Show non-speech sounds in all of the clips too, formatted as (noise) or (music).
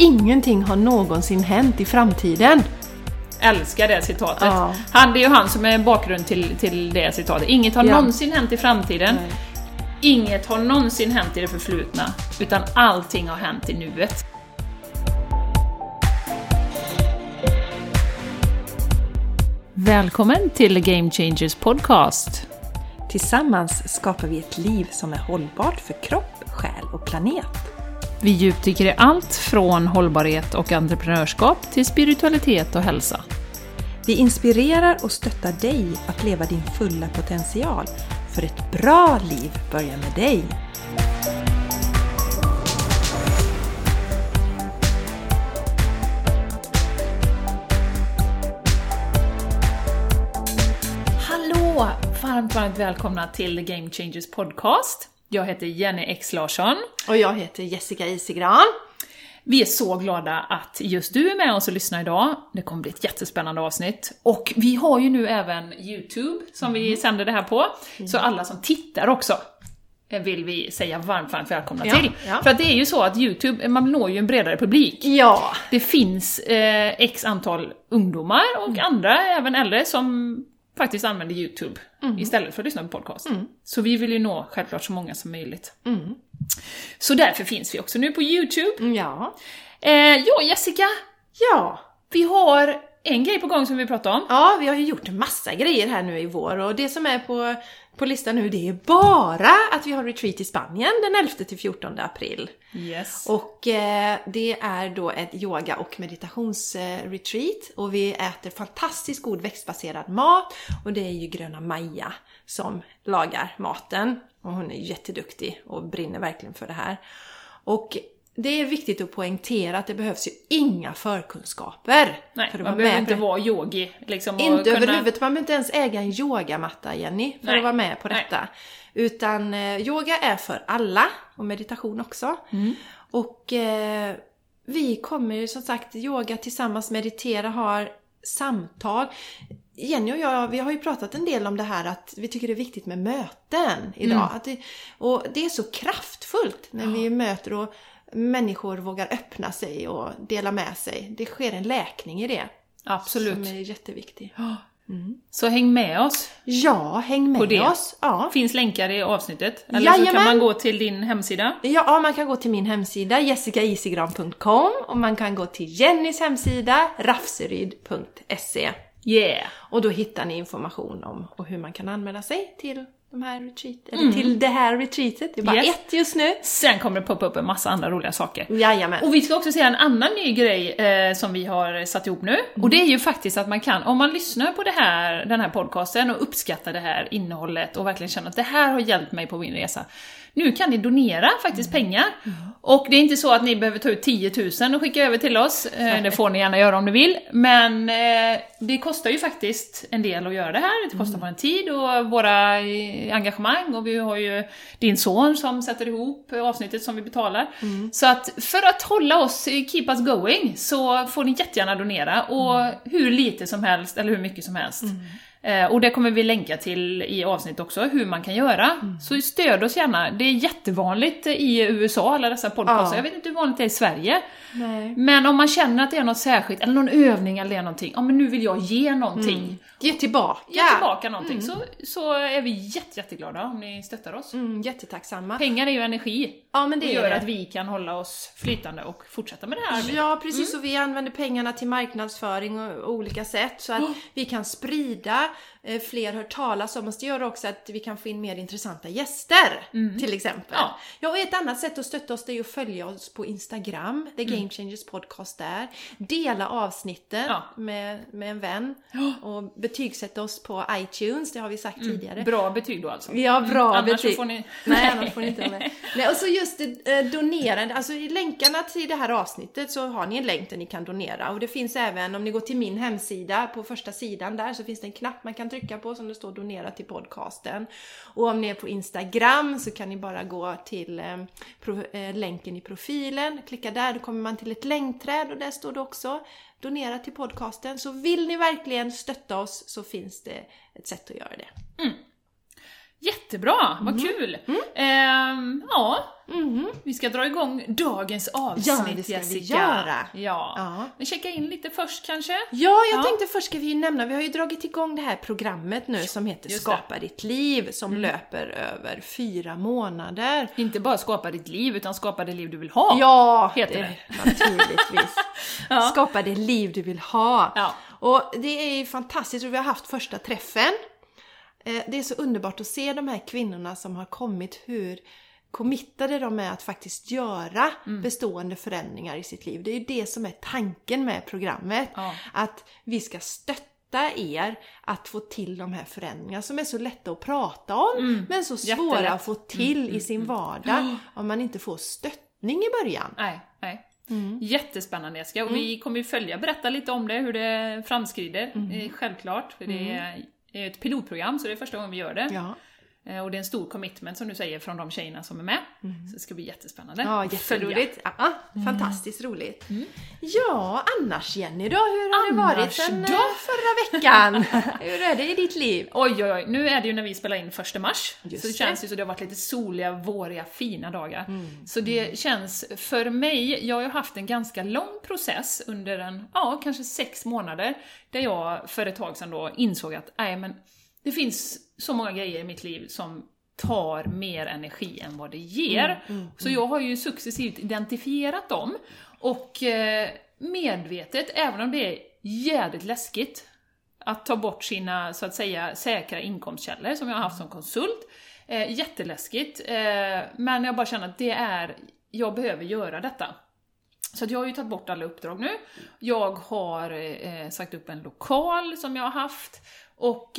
ingenting har någonsin hänt i framtiden. Älskar det citatet. Ja. Han, det är ju han som är bakgrund till, till det citatet. Inget har Ja. någonsin hänt i framtiden. Nej. Inget har någonsin hänt i det förflutna. Utan allting har hänt i nuet. Välkommen till Game Changers Podcast. Tillsammans skapar vi ett liv som är hållbart för kropp, själ och planet. Vi djupdyker i allt från hållbarhet och entreprenörskap till spiritualitet och hälsa. Vi inspirerar och stöttar dig att leva din fulla potential. För ett bra liv börjar med dig. Hallå! Varmt, varmt välkomna till Game Changers Podcast. Jag heter Jenny X Larsson. Och jag heter Jessica Isigran. Vi är så glada att just du är med oss och lyssnar idag. Det kommer bli ett jättespännande avsnitt. Och vi har ju nu även YouTube som vi sänder det här på. Så alla som tittar också eh, vill vi säga varmt, varmt välkomna Ja, till. ja. För att det är ju så att YouTube, man når ju en bredare publik. Ja, Det finns eh, x antal ungdomar och andra, även äldre, som faktiskt använder YouTube istället för att lyssna på podcast. Så vi vill ju nå självklart så många som möjligt. Så därför finns vi också nu på YouTube. ja, Eh, ja, Jessica, ja. vi har en grej på gång som vi pratar om. Ja, vi har ju gjort en massa grejer här nu i vår och det som är på, på listan nu det är bara att vi har retreat i Spanien den 11 till 14 april. Yes. Och eh, det är då ett yoga och meditationsretreat och vi äter fantastiskt god växtbaserad mat och det är ju Gröna Maja som lagar maten och hon är jätteduktig och brinner verkligen för det här. Och det är viktigt att poängtera att det behövs ju inga förkunskaper Nej, för att man vara behöver med inte det. vara yogi. Liksom, Inte kunna- överhuvudtaget, man behöver inte ens äga en yogamatta Jenny för Nej. att vara med på Nej. detta. Utan eh, yoga är för alla och meditation också. Mm. Och eh, vi kommer ju som sagt yoga tillsammans, meditera, har samtal. Jenny och jag, vi har ju pratat en del om det här att vi tycker det är viktigt med möten idag. Mm. Det, och det är så kraftfullt när vi möter och människor vågar öppna sig och dela med sig. Det sker en läkning i det. Absolut. Som är jätteviktig. Så häng med oss. Ja, häng På med det. oss. Ja. finns länkar i avsnittet. Eller så kan Jajamän. man gå till din hemsida. ja, man kan gå till min hemsida jessicaisigran.com och man kan gå till Jennys hemsida rafseryd.se Yeah! och då hittar ni information om och hur man kan anmäla sig till de här retreat, eller till det här retreatet. Det är bara Mm. Yes. ett just nu. Sen kommer det poppa upp en massa andra roliga saker. Jajamän. Och vi ska också säga en annan ny grej eh, som vi har satt ihop nu. Och det är ju faktiskt att man kan, om man lyssnar på det här, den här podcasten och uppskattar det här innehållet och verkligen känner att det här har hjälpt mig på min resa. Nu kan ni donera faktiskt pengar. Och det är inte så att ni behöver ta ut 10 000 och skicka över till oss. Eh, det får ni gärna göra om ni vill. Men eh, det kostar ju faktiskt en del att göra det här. Det kostar vår tid och våra eh, engagemang. Och vi har ju din son som sätter ihop avsnittet som vi betalar. Så att för att hålla oss, keep us going, så får ni jättegärna donera. Och hur lite som helst, eller hur mycket som helst. Eh, och det kommer vi länka till i avsnitt också, hur man kan göra. Så stöd oss gärna. Det är jättevanligt i USA, alla dessa podcaster. Ja. Jag vet inte hur vanligt det är i Sverige. Nej. Men om man känner att det är något särskilt, eller någon övning eller någonting, ja men nu vill jag ge någonting. Ge tillbaka. Ge tillbaka någonting, så, så är vi jätte, jätteglada om ni stöttar oss. Mm, jättetacksamma. Pengar är ju energi. Ja, men Det det gör det. att vi kan hålla oss flytande och fortsätta med det här arbetet. Ja, precis. Och vi använder pengarna till marknadsföring och olika sätt så att vi kan sprida, eh, fler hör talas om oss. Det gör också att vi kan få in mer intressanta gäster, till exempel. Ja. Ja, och ett annat sätt att stötta oss det är att följa oss på Instagram, The Game Changers Podcast där. Dela avsnitten Ja. med, med en vän och betygsätta oss på iTunes, det har vi sagt tidigare. Bra betyg då alltså. Ja, bra Annars betyg. så får ni... (laughs) Nej, annars får ni inte vara med. Nej, och så just det, eh, donerande, alltså i länkarna till det här avsnittet så har ni en länk där ni kan donera. Och det finns även, om ni går till min hemsida, på första sidan där så finns det en knapp man kan trycka på som det står donera till podcasten. Och om ni är på Instagram så kan ni bara gå till eh, eh, länken i profilen, klicka där, då kommer man till ett länkträd och där står det också donera till podcasten. Så vill ni verkligen stötta oss så finns det ett sätt att göra det. Mm. Jättebra, vad kul! Ehm, ja, vi ska dra igång dagens avsnitt Ja, det ska vi Jessica. göra. Ja. Ja. Men checka in lite först kanske? Ja, jag Ja. tänkte först ska vi nämna, vi har ju dragit igång det här programmet nu som heter just det. Mm. Skapa ditt liv, som löper över fyra månader. Inte bara skapa ditt liv, utan skapa det liv du vill ha. Ja, heter det, naturligtvis. (laughs) Ja. Skapa det liv du vill ha. Ja. Och det är ju fantastiskt, och vi har haft första träffen. Eh, Det är så underbart att se de här kvinnorna som har kommit, hur committade de är att faktiskt göra Mm. bestående förändringar i sitt liv. Det är ju det som är tanken med programmet. Ja. Att vi ska stötta er att få till de här förändringarna som är så lätta att prata om men så svåra Mm. Jättelätt. Mm, att få till i sin vardag om man inte får stöttning i början. Nej, nej. Mm. Jättespännande Jessica, och vi kommer ju följa, berätta lite om det, hur det framskrider. Mm. Eh, Självklart, för det är Eh, ett pilotprogram så det är första gången vi gör det. Ja. Eh, Och det är en stor commitment som du säger från de tjejerna som är med. Så det ska bli jättespännande. Ja, jätteroligt. Ja, fantastiskt roligt. Ja, annars Jenny då? Hur har det varit Annars sen då? eh, förra veckan? (laughs) hur är det i ditt liv? Oj, oj, oj. Nu är det ju när vi spelar in första mars. Just så det det. känns ju så det har varit lite soliga, våriga, fina dagar. Mm. Så det känns för mig, jag har ju haft en ganska lång process under en, ja, kanske sex månader, där jag för ett tag sedan då insåg att, nej men, det finns så många grejer i mitt liv som tar mer energi än vad det ger. Mm, så jag har ju successivt identifierat dem, och eh, medvetet, även om det är jävligt läskigt, att ta bort sina, så att säga, säkra inkomstkällor som jag har haft som konsult. Eh, jätteläskigt, eh, men jag bara känner att det är, jag behöver göra detta. Så jag har ju tagit bort alla uppdrag nu. Jag har eh, sagt upp en lokal som jag har haft, och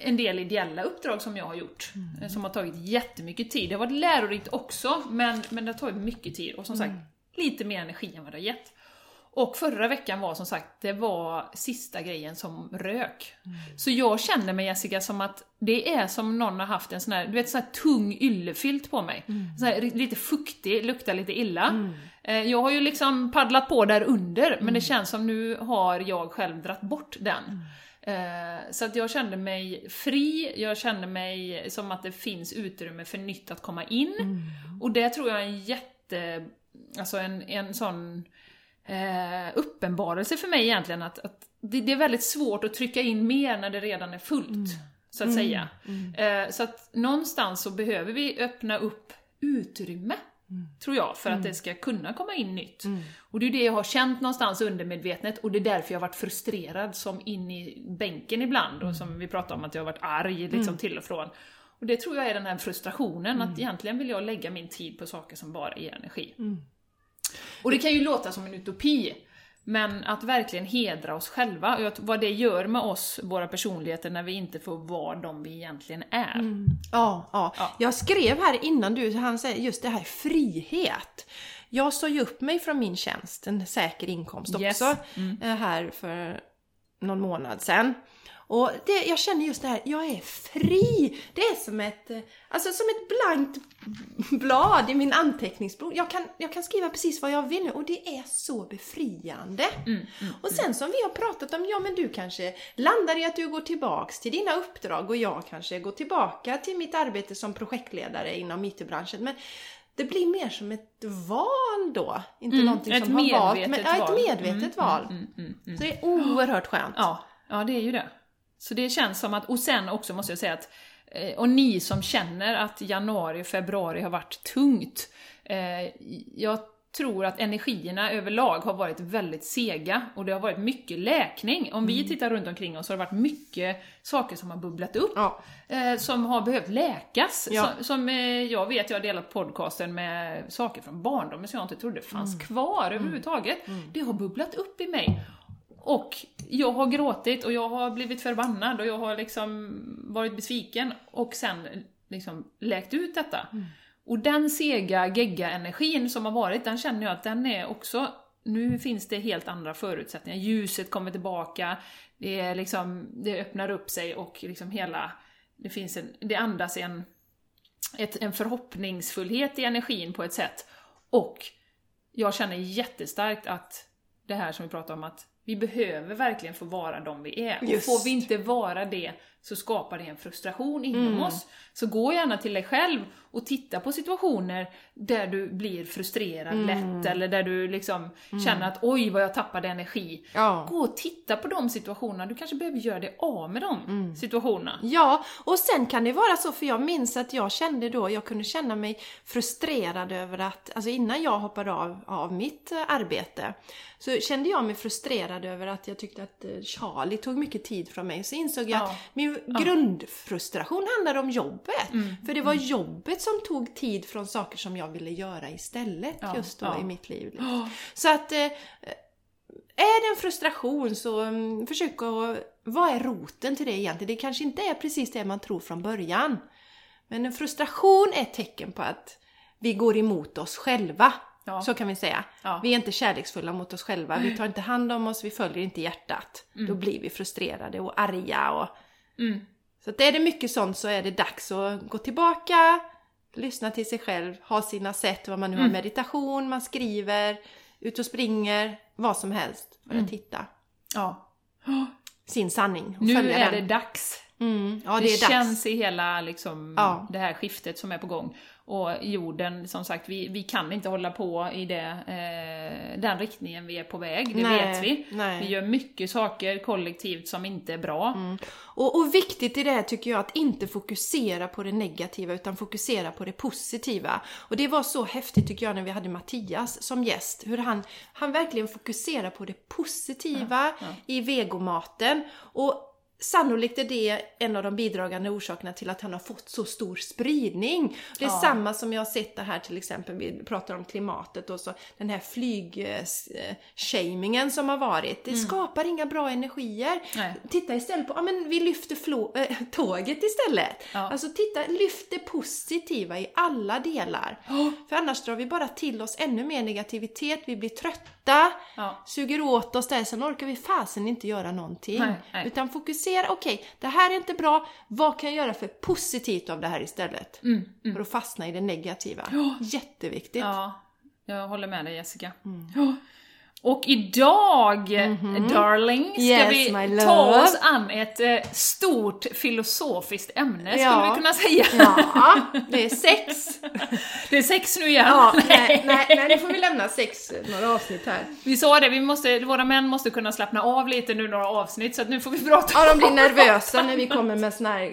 en del ideella uppdrag som jag har gjort, eh, som har tagit jättemycket tid. Det har varit lärorikt också, men, men det har tagit mycket tid, och som sagt, lite mer energi än vad det har gett. Och förra veckan var som sagt, det var sista grejen som rök. Så jag känner mig Jessica som att det är som någon har haft en sån här, du vet sån här tung yllefilt på mig. Sån här, lite fuktig, luktar lite illa. Eh, Jag har ju liksom paddlat på där under, men det känns som nu har jag själv dratt bort den. Eh, Så att jag kände mig fri, jag kände mig som att det finns utrymme för nytt att komma in. Och det tror jag är en jätte, alltså en, en sån eh, uppenbarelse för mig egentligen att, att det, det är väldigt svårt att trycka in mer när det redan är fullt, så att säga. Eh, så att någonstans så behöver vi öppna upp utrymme, tror jag, för att det ska kunna komma in nytt. Och det är det jag har känt någonstans undermedvetet och det är därför jag har varit frustrerad som in i bänken ibland och som vi pratade om att jag har varit arg liksom till och från. Och det tror jag är den här frustrationen, att egentligen vill jag lägga min tid på saker som bara ger energi. Och det kan ju låta som en utopi, men att verkligen hedra oss själva, och att vad det gör med oss, våra personligheter, när vi inte får vara de vi egentligen är. Ja, ja. Ja. Jag skrev här innan du, han säger just det här frihet. Jag sa ju upp mig från min tjänst, en säker inkomst Yes. också, eh, här för någon månad sedan. Och det, jag känner just det här, jag är fri! Det är som ett, eh, alltså som ett blankt blad i min anteckningsbok. Jag kan, jag kan skriva precis vad jag vill nu och det är så befriande. och sen som vi har pratat om, ja men du kanske landar i att du går tillbaks till dina uppdrag och jag kanske går tillbaka till mitt arbete som projektledare inom IT-branschen. Men det blir mer som ett val då, inte någonting ett som har valt. Men, ja, ett val. medvetet val. Så det är oerhört skönt. Ja, ja det är ju det. Så det känns som att, och sen också måste jag säga att, eh, och ni som känner att januari och februari har varit tungt, eh, jag tror att energierna överlag har varit väldigt sega och det har varit mycket läkning. Om vi tittar runt omkring oss så har det varit mycket saker som har bubblat upp. Ja. eh, som har behövt läkas. Ja. Som, som eh, jag vet, jag har delat podcasten med saker från barndomen som jag inte trodde fanns kvar överhuvudtaget. Det har bubblat upp i mig. Och jag har gråtit och jag har blivit förbannad och jag har liksom varit besviken och sen liksom läkt ut detta. Och den sega, gegga energin som har varit, den känner jag att den är också nu finns det helt andra förutsättningar. Ljuset kommer tillbaka, det, är liksom, det öppnar upp sig och liksom hela... Det, finns en, det andas en, ett, en förhoppningsfullhet i energin på ett sätt. Och jag känner jättestarkt att det här som vi pratar om, att vi behöver verkligen få vara de vi är. Just. Och får vi inte vara det, så skapar det en frustration inom Mm. oss. Så gå gärna till dig själv och titta på situationer där du blir frustrerad Mm. lätt, eller där du liksom känner att oj vad jag tappade energi. Ja. Gå och titta på de situationerna, du kanske behöver göra dig av med de Mm. situationerna. Ja, och sen kan det vara så, för jag minns att jag kände då, jag kunde känna mig frustrerad över att, alltså innan jag hoppade av, av mitt arbete, så kände jag mig frustrerad över att jag tyckte att eh, Charlie tog mycket tid från mig. Så insåg jag Ja. att min grundfrustration handlade om jobbet. Mm. För det var jobbet som tog tid från saker som jag ville göra istället Ja, just då ja. i mitt liv. liksom. Så att eh, är det en frustration så um, försök att... Vad är roten till det egentligen? Det kanske inte är precis det man tror från början. Men en frustration är ett tecken på att vi går emot oss själva. Ja. Så kan vi säga. Ja. Vi är inte kärleksfulla mot oss själva. Vi tar inte hand om oss, vi följer inte hjärtat. Då blir vi frustrerade och arga. Och... Mm. Så att är det mycket sånt så är det dags att gå tillbaka, lyssna till sig själv, ha sina sätt, vad man nu har, meditation, man skriver, ut och springer, vad som helst för att hitta Ja. sin sanning Nu är den. det dags. Mm, ja, det det känns i hela liksom, Ja. det här skiftet som är på gång. Och jorden, som sagt, vi, vi kan inte hålla på i det, eh, den riktningen vi är på väg, det Nej, vet vi. nej. Vi gör mycket saker kollektivt som inte är bra. Och, och viktigt i det här tycker jag att inte fokusera på det negativa utan fokusera på det positiva. Och det var så häftigt tycker jag när vi hade Mattias som gäst. Hur han, han verkligen fokuserar på det positiva i vegomaten. Och Sannolikt är det en av de bidragande orsakerna till att han har fått så stor spridning. Det är Ja. samma som jag har sett det här till exempel, vi pratar om klimatet och så den här flygshamingen som har varit. Det skapar inga bra energier. Mm. Nej. Titta istället på, ja men vi lyfter flo- äh, (laughs) tåget istället. Ja. Alltså titta, lyft det positiva i alla delar. (gasps) För annars drar vi bara till oss ännu mer negativitet, vi blir trötta, Ja. suger åt oss där, sen orkar vi fasen inte göra någonting. Nej, nej. Utan fokusera, okej, det här är inte bra, vad kan jag göra för positivt av det här istället? För att fastna i det negativa. Jätteviktigt. Ja, jag håller med dig Jessica. Mm. Ja. Och idag, darling, ska. Yes, vi ta oss an ett eh, stort filosofiskt ämne, skulle Ja. vi kunna säga. Ja, (laughs) det är sex. Det är sex nu igen. Ja, nej, nej, nej, nu får vi lämna sex, några avsnitt här. Vi sa det, vi måste, våra män måste kunna slappna av lite nu några avsnitt, så att nu får vi prata Ja, de blir nervösa när vi (laughs) kommer med såna här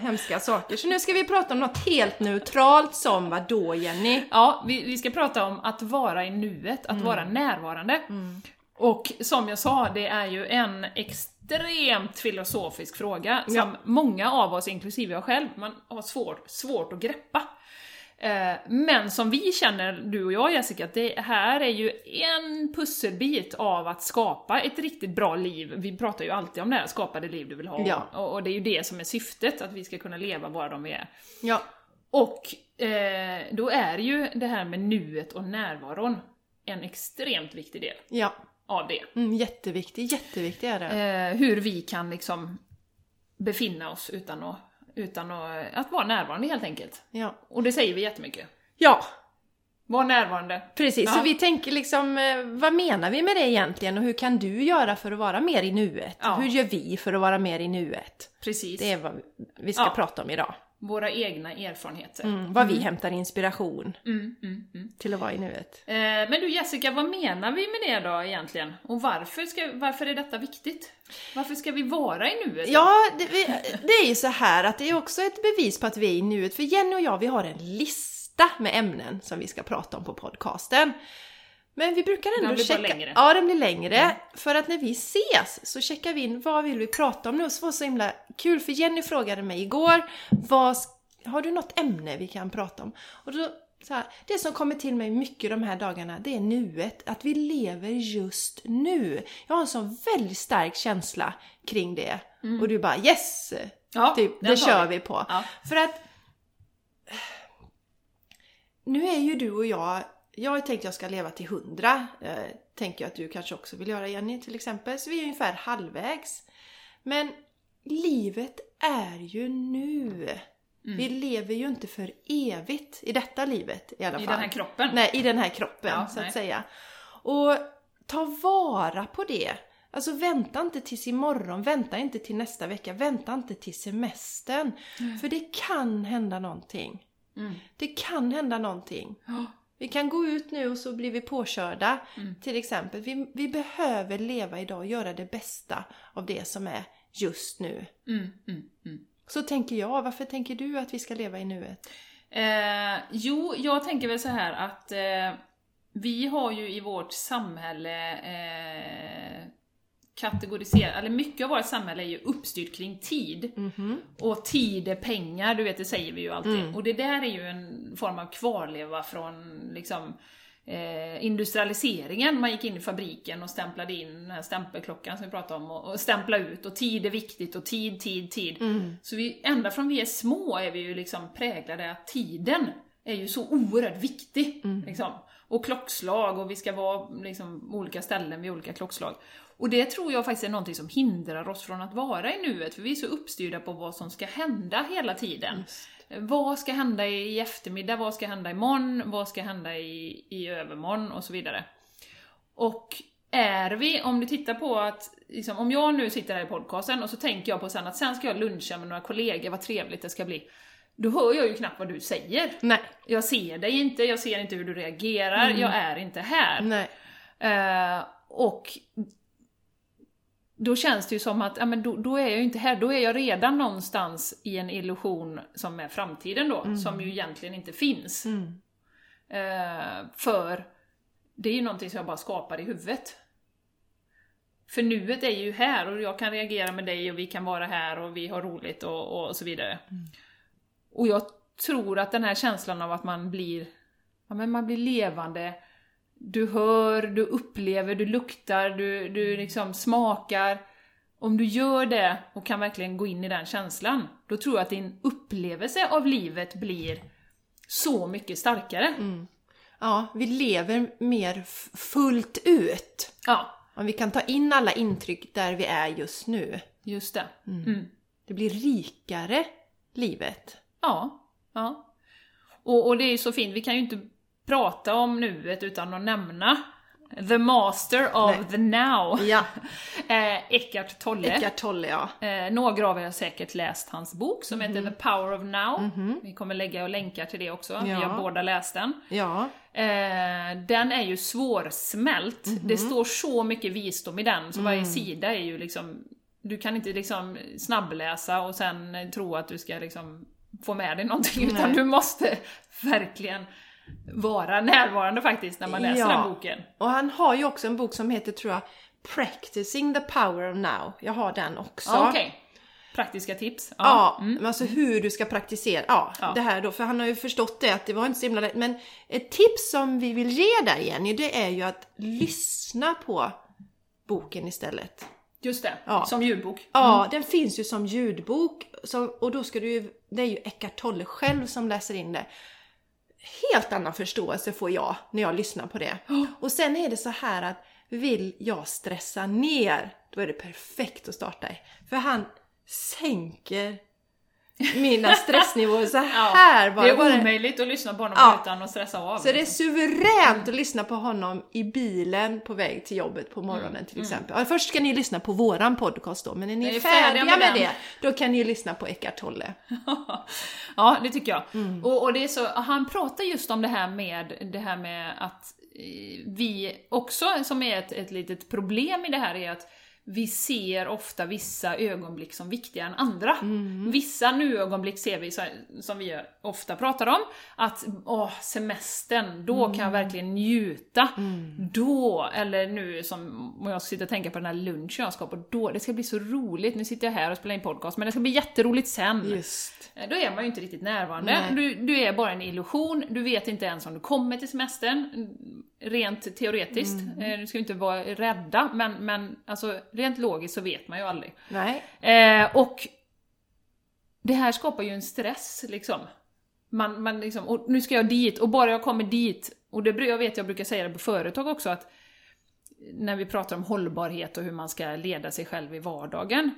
hemska saker. Så nu ska vi prata om något helt neutralt som vad då Jenny? Ja, vi, vi ska prata om att vara i nuet, att vara Mm. Och som jag sa, det är ju en extremt filosofisk fråga som Ja. många av oss, inklusive jag själv, man har svårt, svårt att greppa. Eh, Men som vi känner, du och jag Jessica, att det här är ju en pusselbit av att skapa ett riktigt bra liv. Vi pratar ju alltid om det här, skapa det liv du vill ha. Ja. Och, och det är ju det som är syftet, att vi ska kunna leva bara de vi är. Ja, Och eh, då är ju det här med nuet och närvaron en extremt viktig del ja. av det. Mm, jätteviktigt, jätteviktigt är det. Eh, hur vi kan liksom befinna oss utan att, utan att, att vara närvarande helt enkelt. Ja. Och det säger vi jättemycket. Ja, Var närvarande. precis. Ja. Så vi tänker liksom, eh, vad menar vi med det egentligen? Och hur kan du göra för att vara mer i nuet? Ja. Hur gör vi för att vara mer i nuet? Precis. Det är vad vi ska Ja. prata om idag. Våra egna erfarenheter. Mm, vad vi hämtar inspiration Mm, mm, mm. till att vara i nuet. Eh, men du Jessica, vad menar vi med det då egentligen? Och varför, ska, varför är detta viktigt? Varför ska vi vara i nuet? då? Ja, det, vi, det är ju så här att det är också ett bevis på att vi är i nuet. För Jenny och jag, vi har en lista med ämnen som vi ska prata om på podcasten. Men vi brukar ändå Den blir bara checka... längre. Ja, den blir längre. För att när vi ses så checkar vi in vad vill vi prata om nu. Och så var det så himla kul för Jenny frågade mig igår, vad, har du något ämne vi kan prata om? Och då, så här, det som kommer till mig mycket de här dagarna, det är nuet. Att vi lever just nu. Jag har en sån väldigt stark känsla kring det. Och du bara yes! Mm. Ja, typ, det kör vi på. Ja. För att nu är ju du och jag, jag har tänkt att jag ska leva till hundra. Eh, tänker jag att du kanske också vill göra Jenny till exempel. Så vi är ungefär halvvägs. Men livet är ju nu. Mm. Vi lever ju inte för evigt i detta livet i alla I fall. den här kroppen. Nej, i den här kroppen Ja, så nej. att säga. Och ta vara på det. Alltså vänta inte tills imorgon, vänta inte till nästa vecka, vänta inte till semestern. För det kan hända någonting. Mm. Det kan hända någonting. Ja. Vi kan gå ut nu och så blir vi påkörda. Till exempel. Vi, vi behöver leva idag och göra det bästa av det som är just nu. Mm, mm, mm. Så tänker jag. Varför tänker du att vi ska leva i nuet? Eh, jo, jag tänker väl så här att eh, vi har ju i vårt samhälle eh, kategoriserat, eller mycket av vårt samhälle är ju uppstyrt kring tid. Och tid är pengar, du vet det säger vi ju alltid. Och det där är ju en form av kvarleva från liksom eh, industrialiseringen. Man gick in i fabriken och stämplade in den här stämpelklockan som vi pratade om och, och stämpla ut och tid är viktigt och tid, tid, tid. Så vi, ända från vi är små är vi ju liksom präglade att tiden är ju så oerhört viktig. Liksom. Och klockslag och vi ska vara liksom, olika ställen vid olika klockslag. Och det tror jag faktiskt är någonting som hindrar oss från att vara i nuet, för vi är så uppstyrda på vad som ska hända hela tiden. Vad ska hända i eftermiddag, vad ska hända imorgon, vad ska hända i, i övermorgon och så vidare. Och är vi, om du tittar på att, liksom, om jag nu sitter här i podcasten och så tänker jag på sen att sen ska jag luncha med några kollegor, vad trevligt det ska bli. Då hör jag ju knappt vad du säger. Nej. Jag ser dig inte, jag ser inte hur du reagerar, jag är inte här. Nej. Eh, och då känns det ju som att, ja men då, då är jag ju inte här, då är jag redan någonstans i en illusion som är framtiden då, som ju egentligen inte finns. Mm. Eh, för det är ju någonting som jag bara skapar i huvudet. För nuet är ju här och jag kan reagera med dig och vi kan vara här och vi har roligt och, och så vidare. Och jag tror att den här känslan av att man blir, ja men man blir levande, du hör, du upplever, du luktar, du, du liksom smakar. Om du gör det och kan verkligen gå in i den känslan, då tror jag att din upplevelse av livet blir så mycket starkare. Ja, vi lever mer fullt ut. Ja, Om vi kan ta in alla intryck där vi är just nu. just det. Mm. Det blir rikare, livet. Ja, ja. Och, och det är ju så fint, vi kan ju inte prata om nuet utan att nämna The Master of Nej. the Now, Ja, (laughs) eh, Eckart Tolle. Eckart Tolle ja. Eh, några av er har säkert läst hans bok som Mhm. heter The Power of Now. Vi kommer lägga och länkar till det också, vi Ja. har båda läst den. Ja, Eh, den är ju svårsmält. Mhm. Det står så mycket visdom i den, så varje Mm. sida är ju liksom... Du kan inte liksom snabbläsa och sen tro att du ska liksom få med dig någonting, utan Nej. du måste (laughs) verkligen vara närvarande faktiskt när man läser Ja. den boken. och han har ju också en bok som heter, tror jag, Practicing the power of now. Jag har den också. Ja, Okej. Praktiska tips. Ja, Mm. men alltså hur du ska praktisera. Ja, Ja. det här då, för han har ju förstått det att det var inte så himla lätt. Men ett tips som vi vill ge där Jenny, det är ju att lyssna på boken istället. Just det, Ja. som ljudbok. Ja, den finns ju som ljudbok. Och då ska du ju, det är ju Eckart Tolle själv som läser in det. Helt annan förståelse får jag när jag lyssnar på det. (gasps) Och sen är det så här att vill jag stressa ner, då är det perfekt att starta i. För han sänker mina (laughs) stressnivåer så här bara. Det är bara. omöjligt att lyssna på honom Ja. utan att stressa av. Så det är suveränt att lyssna på honom i bilen på väg till jobbet på morgonen till exempel. Ja, först ska ni lyssna på våran podcast då, men när ni är, Är färdiga, med med, det, då kan ni ju lyssna på Eckart Tolle. (laughs) ja, det tycker jag. Mm. Och, och det är så, han pratar just om det här med, det här med att eh, vi också, som är ett, ett litet problem i det här, är att vi ser ofta vissa ögonblick som viktigare än andra. Mm. Vissa nu-ögonblick ser vi, som vi ofta pratar om, att åh, semestern, då kan jag Mm. verkligen njuta. Då, eller nu som om jag sitter och tänker på den här lunchen jag ska på, då, det ska bli så roligt, nu sitter jag här och spelar in podcast, men det ska bli jätteroligt sen. Just. Eh, Då är man ju inte riktigt närvarande. Du, du är bara en illusion, du vet inte ens om du kommer till semestern, mm, rent teoretiskt. Mm. Eh, Du ska ju inte vara rädda, men, men alltså, rent logiskt så vet man ju aldrig. Nej. Eh, och det här skapar ju en stress liksom. Man, man liksom, och nu ska jag dit, och bara jag kommer dit, och det, jag vet jag brukar säga det på företag också, att när vi pratar om hållbarhet och hur man ska leda sig själv i vardagen.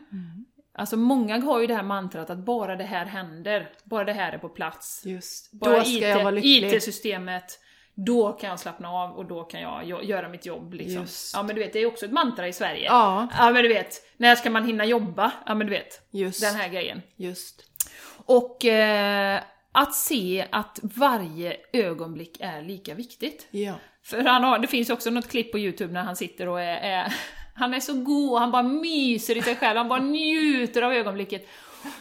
Alltså många har ju det här mantrat att bara det här händer, bara det här är på plats. Just. Bara Då ska jag vara lycklig. IT-systemet Då kan jag slappna av och då kan jag göra mitt jobb liksom. Just. Ja men du vet, det är också ett mantra i Sverige. Ja. Ja men du vet, när ska man hinna jobba? Ja men du vet, Just. den här grejen. Just. Och eh, att se att varje ögonblick är lika viktigt. Ja. För han har, det finns också något klipp på Youtube när han sitter och är, är (laughs) han är så god, han bara myser i sig själv, han bara njuter av ögonblicket.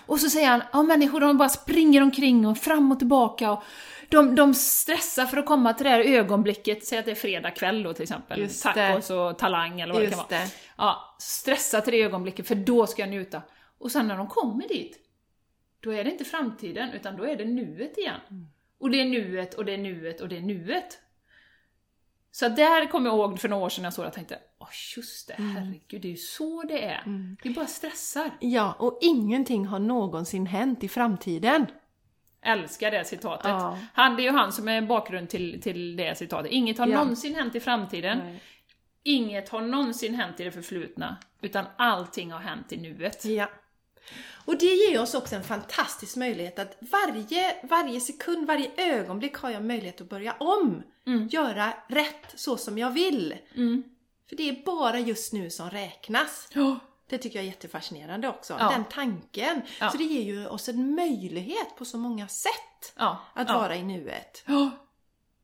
Och så säger han, ja människor de bara springer omkring och fram och tillbaka och de, de stressar för att komma till det här ögonblicket, säg att det är fredag kväll då till exempel, Just tacos och talang eller vad det kan Just vara. det. Ja, stressa till det ögonblicket för då ska jag njuta. Och sen när de kommer dit, då är det inte framtiden utan då är det nuet igen. Och det är nuet och det är nuet och det är nuet. Så där kommer jag ihåg för några år sedan jag såg det och tänkte, åh just det, herregud, det är ju så det är. Vi bara stressar. Ja, och ingenting har någonsin hänt i framtiden. Älskar det citatet. Ja. Han, det är ju han som är bakgrund till, till det citatet. Inget har Ja. någonsin hänt i framtiden. Nej. Inget har någonsin hänt i det förflutna. Utan allting har hänt i nuet. Ja. Och det ger oss också en fantastisk möjlighet att varje, varje sekund, varje ögonblick har jag möjlighet att börja om. Göra rätt så som jag vill. Mm. För det är bara just nu som räknas. Ja. Det tycker jag är jättefascinerande också. Ja. Den tanken. Ja. Så det ger ju oss en möjlighet på så många sätt Ja. att vara i nuet. Ja.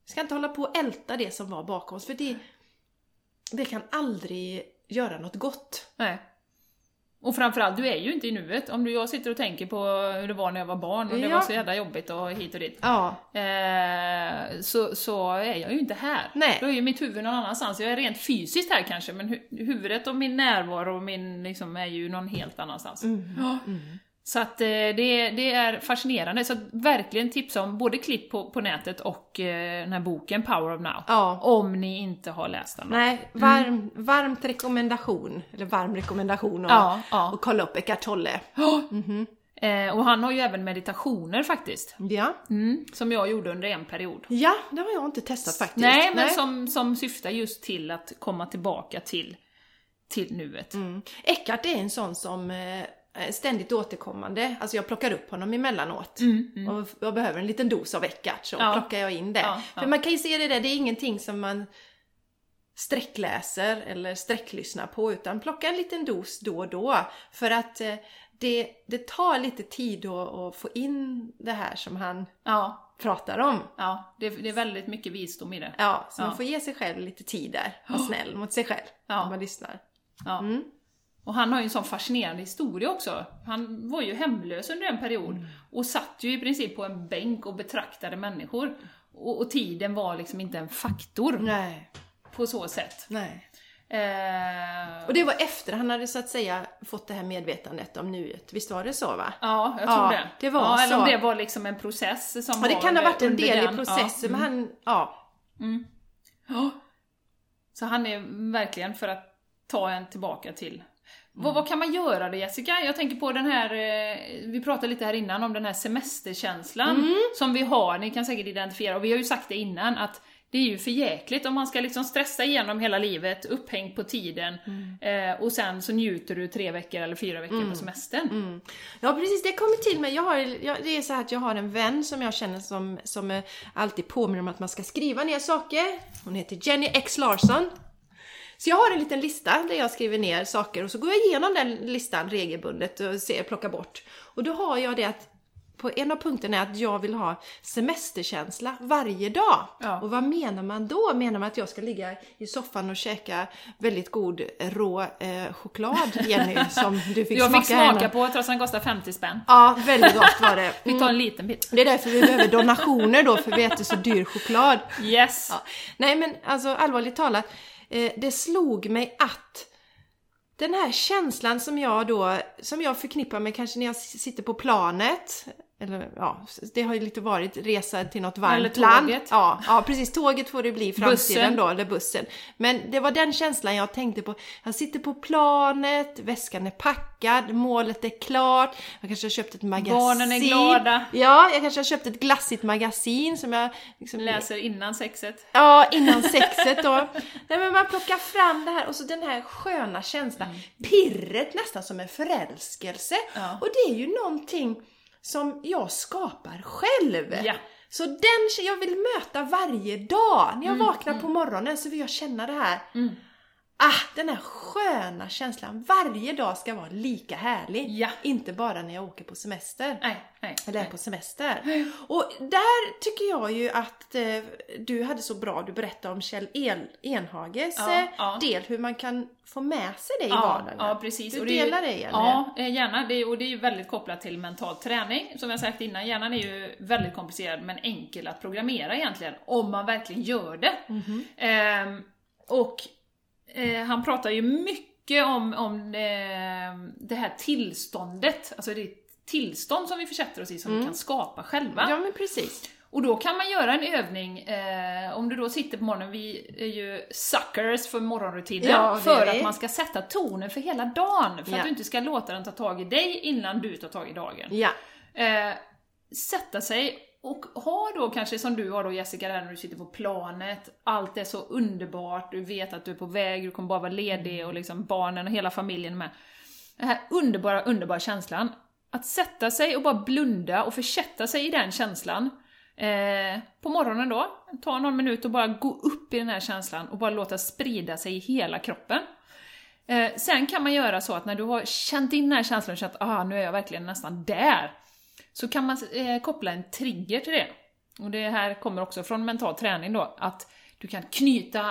Vi ska inte hålla på och älta det som var bakom oss för det, det kan aldrig göra något gott. Nej. Och framförallt, du är ju inte i nuet. Om du, jag sitter och tänker på hur det var när jag var barn och det Ja. var så jävla jobbigt och hit och dit. Ja, Eh, så, så är jag ju inte här. Nej. Då är ju mitt huvud någon annanstans. Jag är rent fysiskt här kanske, men hu huvudet och min närvaro och min, liksom, är ju någon helt annanstans. Mm. Ja. Så att eh, det, det är fascinerande. Så att verkligen tipsa om både klipp på, på nätet och eh, den här boken Power of Now. ja. Om ni inte har läst den. då. Nej, varm, varmt rekommendation. Eller varm rekommendation och, Ja, ja. kolla upp Eckart Tolle. Ja. Mhm. Eh, och han har ju även meditationer faktiskt. Ja. Mm, som jag gjorde under en period. ja, det har jag inte testat faktiskt. Nej, men Som, som syftar just till att komma tillbaka till, till nuet. Mm. Eckart är en sån som eh, ständigt återkommande. Alltså jag plockar upp honom emellanåt. Och jag behöver en liten dos av Eckart så Ja. plockar jag in det. Ja, För ja. man kan ju se det där, det är ingenting som man sträckläser eller sträcklyssnar på utan plocka en liten dos då och då. För att eh, det, det tar lite tid att, få in det här som han Ja, pratar om. ja det, det är väldigt mycket visdom i det. Ja, så man får ge sig själv lite tid där. Vara snäll mot sig själv Ja. om man lyssnar. Mm. Och han har ju en sån fascinerande historia också. Han var ju hemlös under en period Mm. och satt ju i princip på en bänk och betraktade människor. Och, och tiden var liksom inte en faktor Nej, på så sätt. nej. Eh, Och det var efter han hade så att säga fått det här medvetandet om nuet. Visst var det så va? Ja, jag tror Ja, det. det var ja, Eller om så. det var liksom en process som Ja, det var kan ha varit en del i processen Ja. men han, ja. Mm. Ja. (gasps) Så han är verkligen för att ta en tillbaka till vad, vad kan man göra då Jessica? Jag tänker på den här, eh, vi pratade lite här innan om den här semesterkänslan som vi har, ni kan säkert identifiera, och vi har ju sagt det innan att det är ju för jäkligt om man ska liksom stressa igenom hela livet, upphängd på tiden, eh, och sen så njuter du tre veckor eller fyra veckor på semestern. Mm. Ja precis, det kommer till mig. Jag har, jag, det är så här att jag har en vän som jag känner som, som eh, alltid påminner om att man ska skriva ner saker. Hon heter Jenny X Larsson. Så jag har en liten lista där jag skriver ner saker och så går jag igenom den listan regelbundet och ser, plockar bort. Och då har jag det att på en av punkterna är att jag vill ha semesterkänsla varje dag. Ja. Och vad menar man då? Menar man att jag ska ligga i soffan och käka väldigt god rå eh, choklad, Jenny, (laughs) som du fick Jag smaka fick här smaka nu? på trots att den kostar 50 spänn. Ja, väldigt gott var det. (laughs) Fick ta en liten bit. Det är därför vi behöver donationer då, för vi äter så dyr choklad. Yes! Ja. Nej men alltså allvarligt talat, eh, det slog mig att den här känslan som jag då, som jag förknippar med kanske när jag sitter på planet, eller ja, det har ju lite varit resa till något varmt Eller tåget. land. Ja, ja, precis. Tåget får det bli i framtiden Bussen. då, eller bussen. Men det var den känslan jag tänkte på. Jag sitter på planet, väskan är packad, målet är klart, jag kanske har köpt ett magasin. Barnen är glada. Ja, jag kanske har köpt ett glassigt magasin som jag liksom Läser innan sexet. Ja, innan sexet då. Nej men man plockar fram det här och så den här sköna känslan. Pirret nästan som en förälskelse. Ja. Och det är ju någonting som jag skapar själv. Ja. Så den, jag vill möta varje dag. När jag Mm, vaknar på morgonen så vill jag känna det här. Ah, den här sköna känslan. Varje dag ska vara lika härlig. Ja. Inte bara när jag åker på semester. Nej, nej. Eller är nej. på semester. Och där tycker jag ju att eh, du hade så bra, du berättade om Kjell El Enhages Ja, eh, ja. del, hur man kan få med sig det i Ja, vardagen. ja, precis. Du Och det delar det eller? Ja, eh, gärna. Det och det är ju väldigt kopplat till mental träning. Som jag sagt innan, hjärnan är ju väldigt komplicerad men enkel att programmera egentligen, om man verkligen gör det. Mhm. Ehm, och eh, han pratar ju mycket om, om eh, det här tillståndet, alltså det tillstånd som vi försätter oss i som vi kan skapa själva. Mm. Ja men precis. Och då kan man göra en övning, eh, om du då sitter på morgonen, vi är ju suckers för morgonrutiner, Ja, för att man ska sätta tonen för hela dagen, för Ja. att du inte ska låta den ta tag i dig innan du tar tag i dagen. Ja. Eh, sätta sig och ha då kanske som du har då Jessica, där när du sitter på planet, allt är så underbart, du vet att du är på väg, du kommer bara vara ledig och liksom barnen och hela familjen med. Den här underbara, underbara känslan. Att sätta sig och bara blunda och försätta sig i den känslan. Eh, på morgonen då, ta någon minut och bara gå upp i den här känslan och bara låta sprida sig i hela kroppen. Eh, sen kan man göra så att när du har känt in den här känslan och känt att ah, nu är jag verkligen nästan där, så kan man eh, koppla en trigger till det. Och det här kommer också från mental träning då, att du kan knyta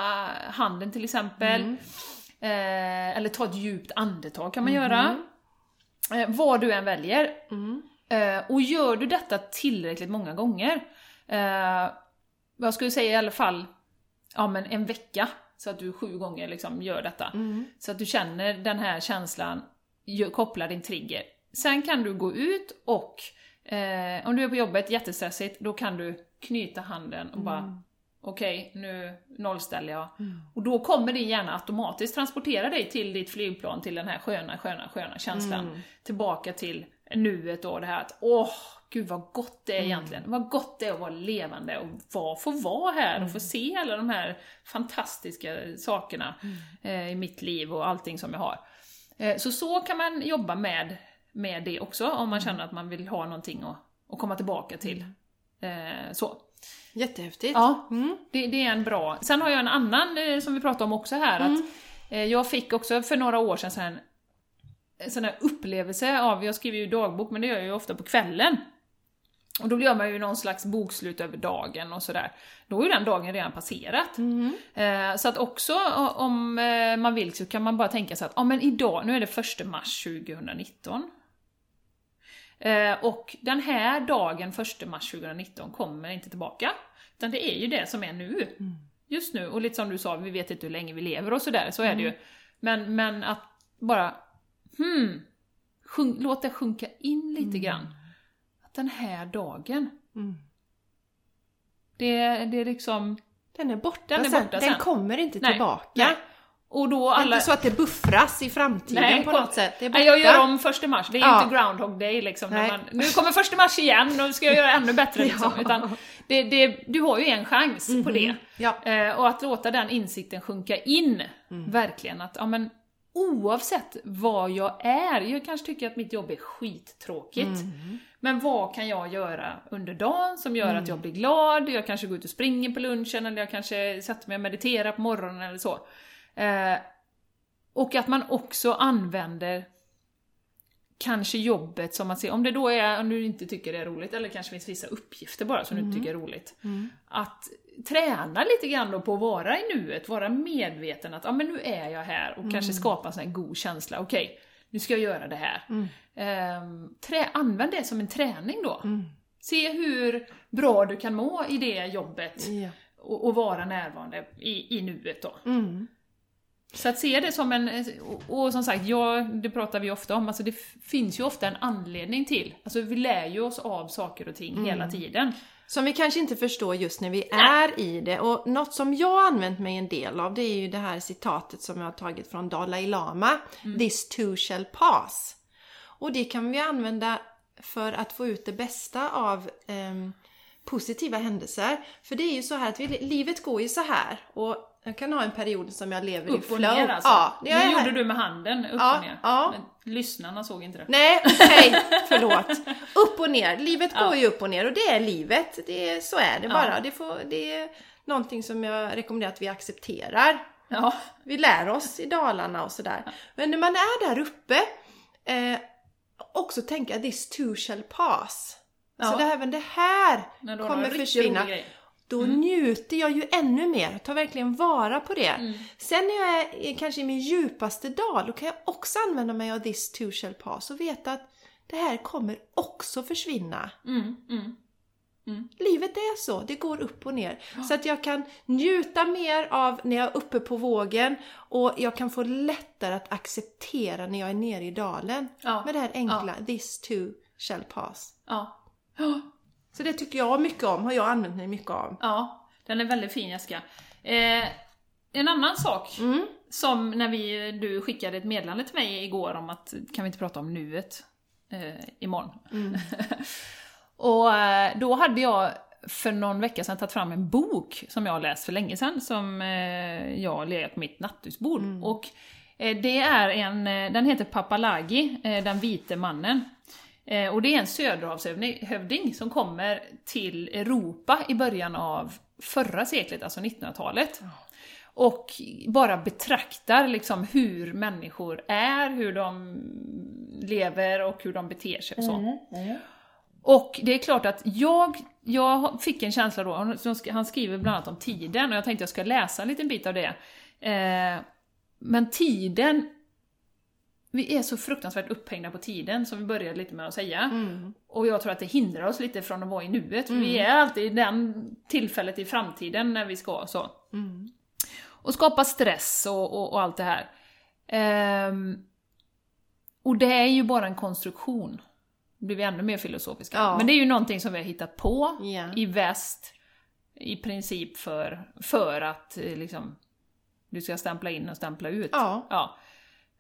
handen till exempel, eh, eller ta ett djupt andetag kan man göra. Eh, vad du än väljer. Eh, och gör du detta tillräckligt många gånger, eh, jag skulle säga i alla fall ja, men en vecka, så att du sju gånger liksom gör detta. Så att du känner den här känslan, gör- kopplar din trigger. Sen kan du gå ut och, eh, om du är på jobbet jättestressigt, då kan du knyta handen och bara Okej, nu nollställer jag. Och då kommer din hjärna automatiskt transportera dig till ditt flygplan, till den här sköna, sköna, sköna känslan. Tillbaka till nuet och det här att åh, gud vad gott det är egentligen. Vad gott det är att vara levande och vara, få vara här och få se alla de här fantastiska sakerna eh, i mitt liv och allting som jag har. Eh, så så kan man jobba med, med det också, om man känner att man vill ha någonting att, att komma tillbaka till. Eh, så. Jättehäftigt. Ja, det, det är en bra. Sen har jag en annan eh, som vi pratade om också här, att eh, jag fick också för några år sedan här, en sån här upplevelse av, jag skriver ju dagbok, men det gör jag ju ofta på kvällen. Och då gör man ju någon slags bokslut över dagen och sådär. Då är ju den dagen redan passerat. Eh, så att också om eh, man vill så kan man bara tänka sig att, ja men idag, nu är det första mars 2019. Eh, och den här dagen, 1 mars 2019, kommer inte tillbaka. Utan det är ju det som är nu. Just nu. Och lite som du sa, vi vet inte hur länge vi lever och sådär, så är det ju. Men, men att bara, hmm, sjung, låt det sjunka in lite grann. Att den här dagen, Mm. det, det är liksom... Den är borta Den är sen. borta Den sen. kommer inte Nej, tillbaka. nej. Och då Det är alla... inte så att det buffras i framtiden Nej, på något sätt. Nej, jag gör om första mars, det är Ja. inte groundhog day liksom. När man, nu kommer första mars igen, nu ska jag göra ännu bättre (laughs) liksom. Ja. Utan det, det, du har ju en chans på det. Ja. Eh, och att låta den insikten sjunka in, Mm. verkligen. Att, ja men oavsett vad jag är, jag kanske tycker att mitt jobb är skittråkigt. Mm. Men vad kan jag göra under dagen som gör att jag blir glad? Jag kanske går ut och springer på lunchen, eller jag kanske sätter mig och mediterar på morgonen eller så. Eh, och att man också använder kanske jobbet som att se, om det då är, om du inte tycker det är roligt, eller kanske finns vissa uppgifter bara som du inte tycker är roligt. Att träna lite grann då på att vara i nuet, vara medveten att ja men nu är jag här och kanske skapa en sån här god känsla, okej, nu ska jag göra det här. Ehm, trä, använd det som en träning då. Se hur bra du kan må i det jobbet Ja. och, och vara närvarande i, i nuet då. Mm. Så att se det som en, och, som sagt, ja, det pratar vi ofta om, alltså det finns ju ofta en anledning till, alltså vi lär ju oss av saker och ting hela tiden. Som vi kanske inte förstår just när vi är i det. Och något som jag använt mig en del av det är ju det här citatet som jag har tagit från Dalai Lama. This too shall pass. Och det kan vi använda för att få ut det bästa av ehm, positiva händelser. För det är ju så här att vi, livet går ju så här och jag kan ha en period som jag lever i Upp flow. och ner alltså? Ja, det är gjorde du med handen, upp Ja, och ner. ja. Men lyssnarna såg inte det. Nej, okej, (laughs) förlåt. Upp och ner. Livet Ja. går ju upp och ner och det är livet. Det är, så är det Ja. bara. Det, får, det är någonting som jag rekommenderar att vi accepterar. Ja. Vi lär oss i Dalarna och sådär. Men när man är där uppe, eh, också tänka this too shall pass. Ja. Så det, även det här kommer försvinna. Då njuter jag ju ännu mer, tar verkligen vara på det. Sen när jag är kanske i min djupaste dal, då kan jag också använda mig av this too shall pass och veta att det här kommer också försvinna. Mm, mm. Livet är så, det går upp och ner. Så att jag kan njuta mer av när jag är uppe på vågen och jag kan få lättare att acceptera när jag är nere i dalen. Ja. Med det här enkla, this too shall pass. Ja. Så det tycker jag mycket om, har jag använt mig mycket av. ja, den är väldigt fin Jessica. Eh, en annan sak Mm. som när vi, du skickade ett meddelande till mig igår om att kan vi inte prata om nuet eh, imorgon? Mm. (laughs) och eh, då hade jag för någon vecka sedan tagit fram en bok som jag har läst för länge sedan som eh, jag legat på mitt nattduksbord. Mm. Och eh, det är en, eh, den heter Papalagi, den vite mannen. Eh, och det är en söderhavshövding som kommer till Europa i början av förra seklet, alltså 1900-talet. Och bara betraktar liksom hur människor är, hur de lever och hur de beter sig och så. Och det är klart att jag, jag fick en känsla då, han- han skriver bland annat om tiden och jag tänkte jag ska läsa en liten bit av det. Eh, men tiden, vi är så fruktansvärt upphängda på tiden som vi började lite med att säga. Mm. Och jag tror att det hindrar oss lite från att vara i nuet, för vi är alltid i den tillfället i framtiden när vi ska så. Mm. Och skapa stress och, och, och allt det här. Ehm, och det är ju bara en konstruktion. Nu blir vi ännu mer filosofiska. Ja. Men det är ju någonting som vi har hittat på Ja. i väst, i princip för, för att eh, liksom, du ska stämpla in och stämpla ut. Ja. Ja.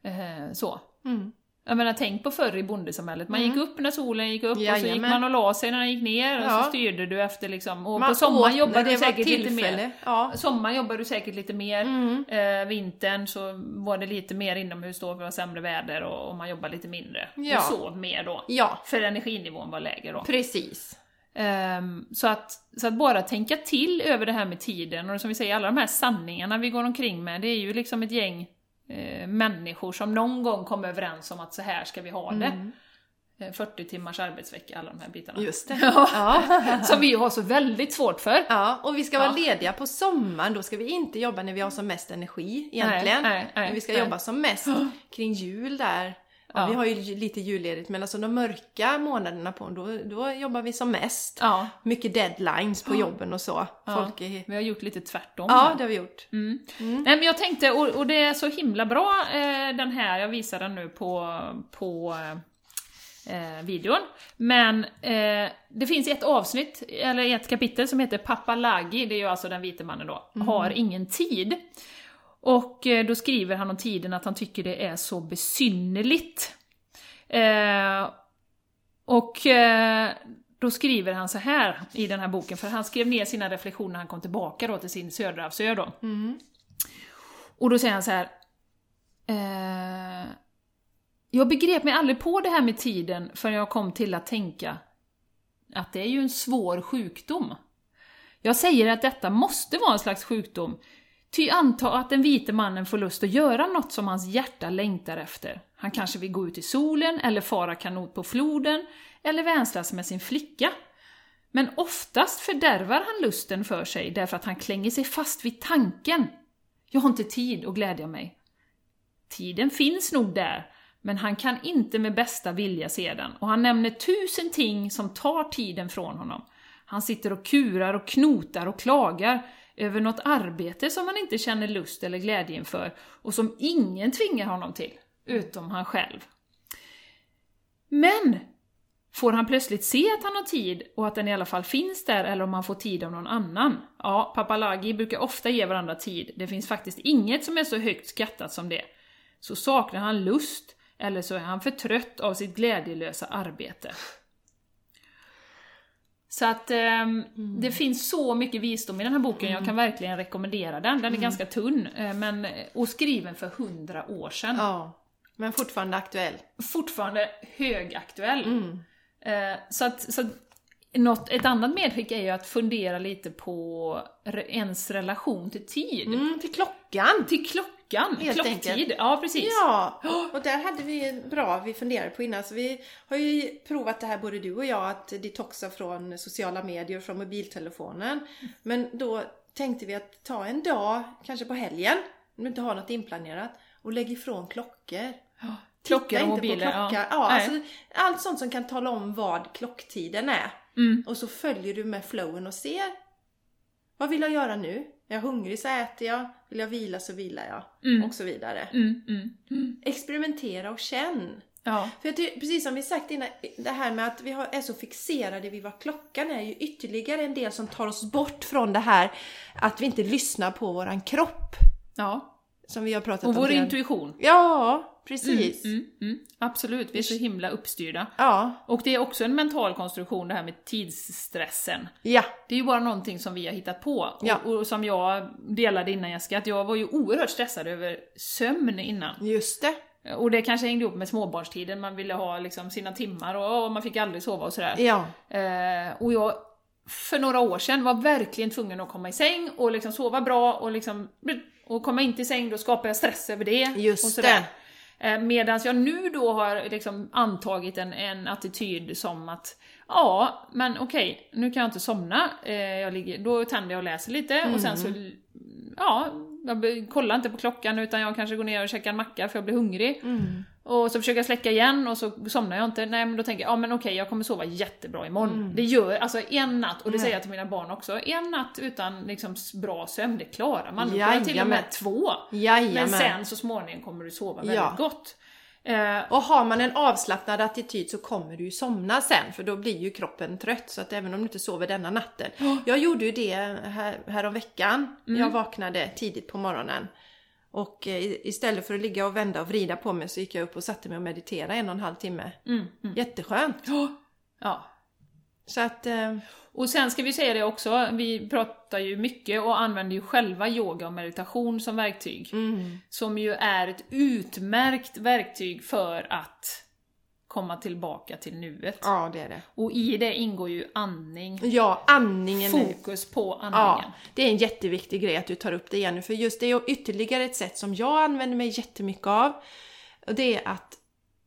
Eh, så. Mm. Jag menar, tänk på förr i bondesamhället. Man gick upp när solen gick upp och så gick Jajamän. man och la sig när den gick ner och Ja. så styrde du efter liksom. Och Man på sommaren jobbade du säkert lite mer. Ja. Sommaren jobbar du säkert lite mer, Mm. eh, vintern så var det lite mer inomhus då för det var sämre väder och, och man jobbar lite mindre. Ja. Och sov mer då. ja, För energinivån var lägre då. precis. Ehm, så, att, så att bara tänka till över det här med tiden och som vi säger, alla de här sanningarna vi går omkring med, det är ju liksom ett gäng eh, människor som någon gång kom överens om att så här ska vi ha det. Eh, 40 timmars arbetsvecka, alla de här bitarna. Mm. Just det. (laughs) Ja. (laughs) Som vi har så väldigt svårt för. Ja, och vi ska vara Ja. lediga på sommaren, då ska vi inte jobba när vi har som mest energi egentligen. Nej, nej, nej, vi ska jobba som mest (gasps) kring jul där. Ja. Vi har ju lite julledigt, men alltså de mörka månaderna på då, då jobbar vi som mest. Ja, Mycket deadlines på jobben och så. Folk är... vi har gjort lite tvärtom. Ja, här. det har vi gjort. Mm. Nej men jag tänkte, och, och det är så himla bra eh, den här, jag visar den nu på, på eh, videon. Men eh, det finns ett avsnitt, eller ett kapitel som heter Papalagi, det är ju alltså den vite mannen då, har ingen tid. Och eh, då skriver han om tiden att han tycker det är så besynnerligt. Eh, och eh, då skriver han så här i den här boken, för han skrev ner sina reflektioner när han kom tillbaka då till sin söderhavsö då. Och då säger han så här. Eh, jag begrep mig aldrig på det här med tiden förrän jag kom till att tänka att det är ju en svår sjukdom. Jag säger att detta måste vara en slags sjukdom, ty anta att den vite mannen får lust att göra något som hans hjärta längtar efter. Han kanske vill gå ut i solen, eller fara kanot på floden, eller vänslas med sin flicka. Men oftast fördärvar han lusten för sig därför att han klänger sig fast vid tanken. Jag har inte tid att glädja mig. Tiden finns nog där, men han kan inte med bästa vilja se den, och han nämner tusen ting som tar tiden från honom. Han sitter och kurar och knotar och klagar över något arbete som han inte känner lust eller glädje inför, och som ingen tvingar honom till, utom han själv. Men Får han plötsligt se att han har tid och att den i alla fall finns där eller om han får tid av någon annan? Ja, papalagi brukar ofta ge varandra tid. Det finns faktiskt inget som är så högt skattat som det. Så saknar han lust eller så är han för trött av sitt glädjelösa arbete. Så att ehm, det finns så mycket visdom i den här boken, jag kan verkligen rekommendera den. Den är ganska tunn, eh, men, och skriven för hundra år sedan. Ja. Men fortfarande aktuell. Fortfarande högaktuell. Eh, så att, så att något, ett annat medskick är ju att fundera lite på ens relation till tid. Mm, till klockan! Till klockan, Helt klocktid. enkelt. Ja, precis. Ja, och där hade vi bra, vi funderade på innan, så vi har ju provat det här både du och jag, att detoxa från sociala medier från mobiltelefonen. Men då tänkte vi att ta en dag, kanske på helgen, om du inte har något inplanerat, och lägg ifrån klockor. Klockor Titta och mobiler. på klocka. Ja. Ja, alltså, allt sånt som kan tala om vad klocktiden är. Mm. Och så följer du med flowen och ser. Vad vill jag göra nu? Är jag hungrig så äter jag. Vill jag vila så vilar jag. Mm. Och så vidare. Mm, mm. Experimentera och känn. Ja. För jag tycker, precis som vi sagt innan, det här med att vi har, är så fixerade vid vad klockan är ju ytterligare en del som tar oss bort från det här att vi inte lyssnar på våran kropp. ja. Som vi har pratat Och om. vår redan. intuition. Ja, precis. Mm, mm. Absolut, vi är så himla uppstyrda. Ja, Och det är också en mental konstruktion det här med tidsstressen. ja, Det är ju bara någonting som vi har hittat på. Ja. Och, och som jag delade innan Jessica, att jag var ju oerhört stressad över sömn innan. just det. Och det kanske hängde ihop med småbarnstiden, man ville ha liksom sina timmar och, och man fick aldrig sova och sådär. Ja, Eh, och jag, för några år sedan, var verkligen tvungen att komma i säng och liksom sova bra och liksom... Och komma in till säng, då skapar jag stress över det. Just och sådär. Eh, Medan jag nu då har liksom antagit en, en attityd som att Ja, men okej, nu kan jag inte somna. Eh, jag ligger, då tänder jag och läser lite och sen så... Ja, jag kollar inte på klockan utan jag kanske går ner och käkar en macka för jag blir hungrig. Och så försöker jag släcka igen och så somnar jag inte. Nej men då tänker jag, ja men okej jag kommer sova jättebra imorgon. Det gör, alltså en natt, och det säger jag till mina barn också, en natt utan liksom bra sömn, det klarar man. Då klarar till och med två. Jajamän. Men sen så småningom kommer du sova väldigt Ja. gott. Eh, Och har man en avslappnad attityd så kommer du ju somna sen för då blir ju kroppen trött så att även om du inte sover denna natten. Jag gjorde ju det här, här veckan. Mm. Jag vaknade tidigt på morgonen. Och eh, istället för att ligga och vända och vrida på mig så gick jag upp och satte mig och mediterade en och en halv timme. mm, mm. Jätteskönt! Ja. Så att, eh, Och sen ska vi säga det också, vi pratar ju mycket och använder ju själva yoga och meditation som verktyg. mm, Som ju är ett utmärkt verktyg för att komma tillbaka till nuet. ja det är det. Och i det ingår ju andning, Ja, andningen är fokus på Ja, andningen. det är en jätteviktig grej att du tar upp det igen nu, för just det är ytterligare ett sätt som jag använder mig jättemycket av. Och det är att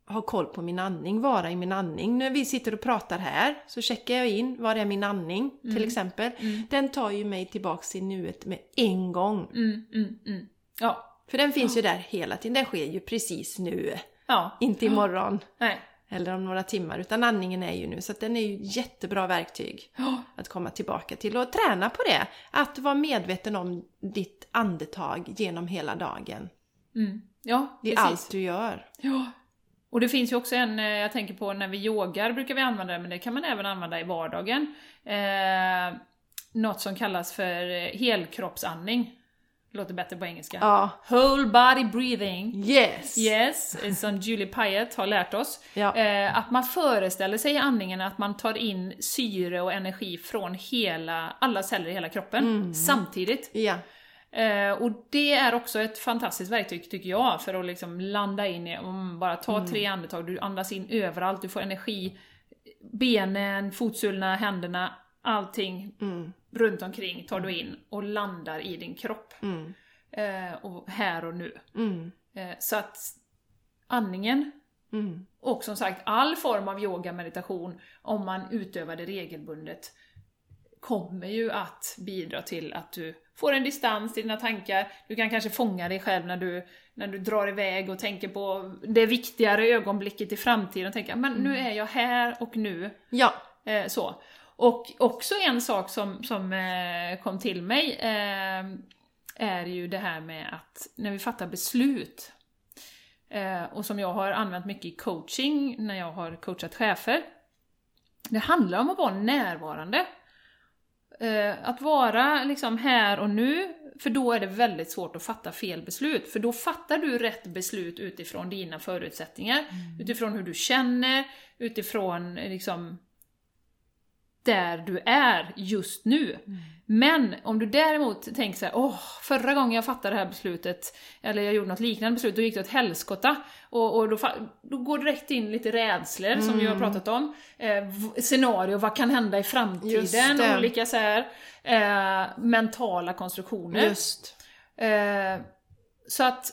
ha koll på min andning, vara i min andning. När vi sitter och pratar här så checkar jag in, var är min andning till exempel. Den tar ju mig tillbaks till nuet med en gång. Mm, mm, mm. Ja, För den finns ju där hela tiden, den sker ju precis nu. ja, Inte imorgon nej. Eller om några timmar, utan andningen är ju nu. Så den är ju jättebra verktyg att komma tillbaka till och träna på det. Att vara medveten om ditt andetag genom hela dagen. mm. ja Det är precis. allt du gör. Ja. Och det finns ju också en, eh, jag tänker på när vi yogar brukar vi använda det, men det kan man även använda i vardagen. Eh, något som kallas för eh, helkroppsandning. Låter bättre på engelska. Ja. Whole body breathing. Yes! Yes, som Julie Pyatt har lärt oss. Ja. Eh, att man föreställer sig i andningen att man tar in syre och energi från hela, alla celler i hela kroppen Mm. samtidigt. Ja. Eh, och det är också ett fantastiskt verktyg tycker jag för att liksom landa in i, om bara ta Mm. tre andetag, du andas in överallt, du får energi, benen, fotsulorna, händerna, allting Mm. Runt omkring tar du in och landar i din kropp. Mm. Eh, och här och nu. Mm. Eh, så att andningen Mm. och som sagt all form av yoga, meditation, om man utövar det regelbundet, kommer ju att bidra till att du får en distans till dina tankar. Du kan kanske fånga dig själv när du, när du drar iväg och tänker på det viktigare ögonblicket i framtiden och tänker men nu är jag här och nu. Ja. Eh, så. Och också en sak som, som eh, kom till mig eh, är ju det här med att när vi fattar beslut, eh, och som jag har använt mycket i coaching när jag har coachat chefer, det handlar om att vara närvarande. Att vara liksom här och nu, för då är det väldigt svårt att fatta fel beslut. För då fattar du rätt beslut utifrån dina förutsättningar, utifrån hur du känner, utifrån liksom där du är just nu. Men om du däremot tänker så här, åh, förra gången jag fattade det här beslutet, eller jag gjorde något liknande beslut, då gick det åt helskotta. Och, och då, då går direkt in lite rädslor, som vi har pratat om. Eh, scenario, vad kan hända i framtiden? Olika så här, eh, mentala konstruktioner. Just. Eh, så att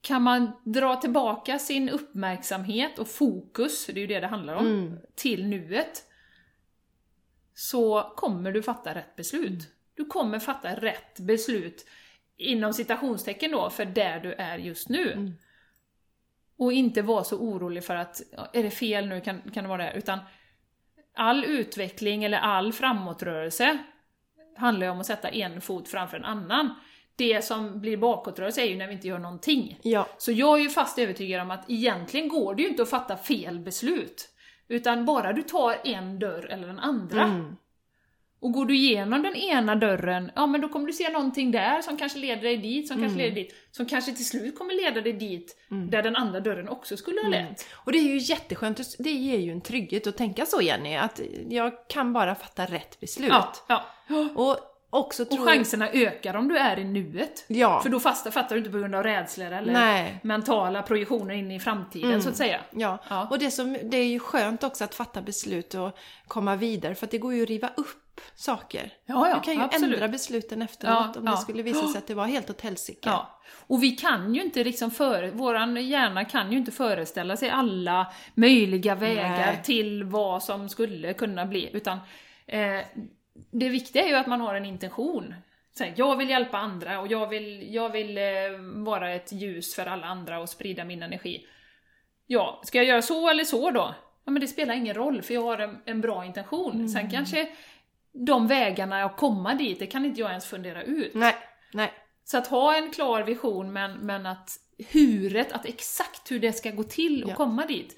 kan man dra tillbaka sin uppmärksamhet och fokus, det är ju det det handlar om, Mm. till nuet, så kommer du fatta rätt beslut. Du kommer fatta rätt beslut, inom citationstecken då, för där du är just nu. Mm. Och inte vara så orolig för att, är det fel nu, kan, kan det vara det? Utan all utveckling eller all framåtrörelse handlar ju om att sätta en fot framför en annan. Det som blir bakåtrörelse är ju när vi inte gör någonting. Ja. Så jag är ju fast övertygad om att egentligen går det ju inte att fatta fel beslut. Utan bara du tar en dörr eller den andra. Mm. Och går du igenom den ena dörren, ja men då kommer du se någonting där som kanske leder dig dit, som Mm. kanske leder dit, som kanske till slut kommer leda dig dit, där den andra dörren också skulle ha lett. Och det är ju jätteskönt, det ger ju en trygghet att tänka så Jenny, att jag kan bara fatta rätt beslut. Ja, ja. Och också Och tror chanserna ökar om du är i nuet. Ja. För då fasta, fattar du inte på grund av rädslor eller Nej. mentala projektioner in i framtiden så att säga. Ja, Ja. och det, som, det är ju skönt också att fatta beslut och komma vidare för att det går ju att riva upp saker. Ja, ja, du kan ju absolut. ändra besluten efteråt om det skulle visa sig att det var helt åt helsike. Och vi kan ju inte liksom före, våran hjärna kan ju inte föreställa sig alla möjliga vägar Nej. till vad som skulle kunna bli, utan eh, det viktiga är ju att man har en intention. Så här, jag vill hjälpa andra och jag vill, jag vill eh, vara ett ljus för alla andra och sprida min energi. Ja, ska jag göra så eller så då? Ja, men det spelar ingen roll, för jag har en, en bra intention. Mm. Sen kanske de vägarna att komma dit, det kan inte jag ens fundera ut. Nej, nej. Så att ha en klar vision, men, men att huret, att exakt hur det ska gå till att Ja. komma dit,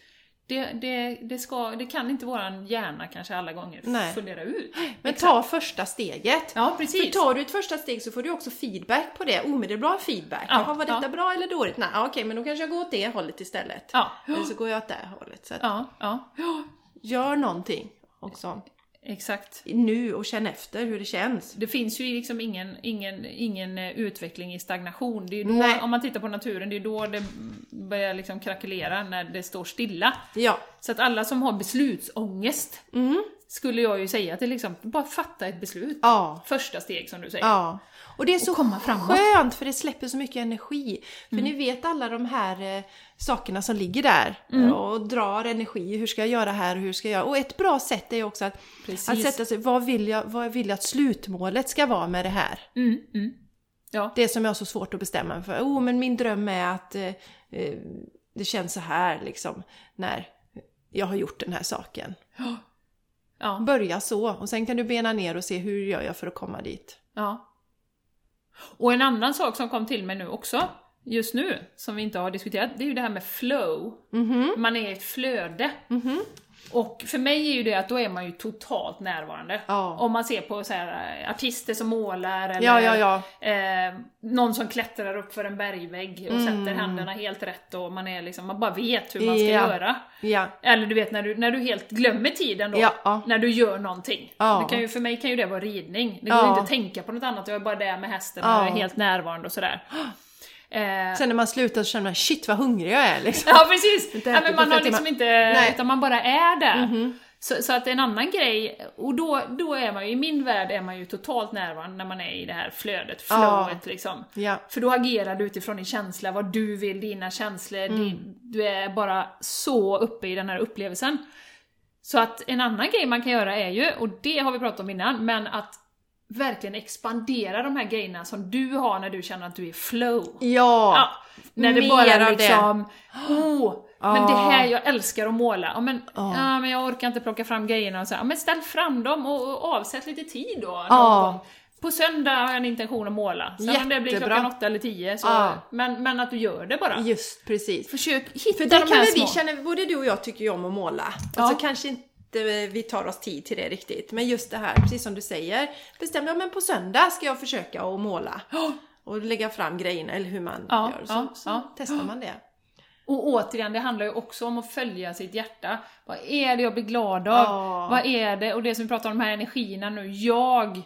det, det, det, ska, det kan inte våran hjärna kanske alla gånger Nej. fundera ut. (gasps) Men Exakt. ta första steget. Ja, För precis. tar du ett första steg så får du också feedback på det, omedelbar feedback. Ja, Jaha, var detta ja. bra eller dåligt? Nej, okej, men då kanske jag går åt det hållet istället. Ja. Eller så går jag åt det hållet. Så att, Ja, ja, (gasps) gör någonting också. Exakt. Nu och känn efter hur det känns. Det finns ju liksom ingen, ingen, ingen eh, utveckling i stagnation. Det är då, Nej. om man tittar på naturen, det är då det börjar liksom krackelera, när det står stilla. Ja. Så att alla som har beslutsångest, Mm. skulle jag ju säga till liksom, bara fatta ett beslut. Ja. Första steg som du säger. Ja. Och det är så komma framåt. skönt för det släpper så mycket energi. För ni vet alla de här eh, sakerna som ligger där eh, och drar energi. Hur ska jag göra här hur ska jag? Och ett bra sätt är också att, Precis. att sätta sig, vad vill, jag, vad vill jag att slutmålet ska vara med det här? Mm, mm. Ja, Det som jag har så svårt att bestämma mig för. Oh, men min dröm är att eh, eh, det känns så här liksom när jag har gjort den här saken. ja, Börja så och sen kan du bena ner och se hur gör jag för att komma dit. ja. Och en annan sak som kom till mig nu också, just nu, som vi inte har diskuterat, det är ju det här med flow. Man är i ett flöde. Och för mig är ju det att då är man ju totalt närvarande. Ja. Om man ser på så här, eh, artister som målar eller Ja, ja. Eh, någon som klättrar upp för en bergvägg och sätter händerna helt rätt och man är liksom, man bara vet hur man ska göra. Eller du vet när du, när du helt glömmer tiden då, när du gör någonting. Det kan ju, för mig kan ju det vara ridning. Det går inte att tänka på något annat, jag är bara där med hästen och är helt närvarande och sådär. Eh, Sen när man slutar så känner man shit vad hungrig jag är liksom. ja precis! Ja, men man har 40 liksom inte, Nej. Utan man bara är där. Så, så att en annan grej, och då, då är man ju, i min värld är man ju totalt närvarande när man är i det här flödet, flowet liksom. Ja. För då agerar du utifrån din känsla, vad du vill, dina känslor, Mm. din, du är bara så uppe i den här upplevelsen. Så att en annan grej man kan göra är ju, och det har vi pratat om innan, men att verkligen expandera de här grejerna som du har när du känner att du är flow. Ja. Ja, när det mer bara av det. liksom, oh, men det här, jag älskar att måla. Ja men, ja, men jag orkar inte plocka fram grejerna och så. Ja, men ställ fram dem och, och avsätt lite tid då. Ja. På söndag har jag en intention att måla. Sen om det blir klockan åtta eller tio, så, Ja. men, men att du gör det bara. Just precis. Försök hitta För det de kan här väl små. vi känna, både du och jag tycker ju om att måla. Ja. Alltså kanske inte vi tar oss tid till det riktigt. Men just det här, precis som du säger. Bestäm ja men på söndag ska jag försöka att måla. (gasps) Och lägga fram grejerna eller hur man Ja, gör. Så, ja, så ja. testar man det. (gasps) Och återigen, det handlar ju också om att följa sitt hjärta. Vad är det jag blir glad av? Ja. Vad är det? Och det som vi pratar om, de här energierna nu. Jag,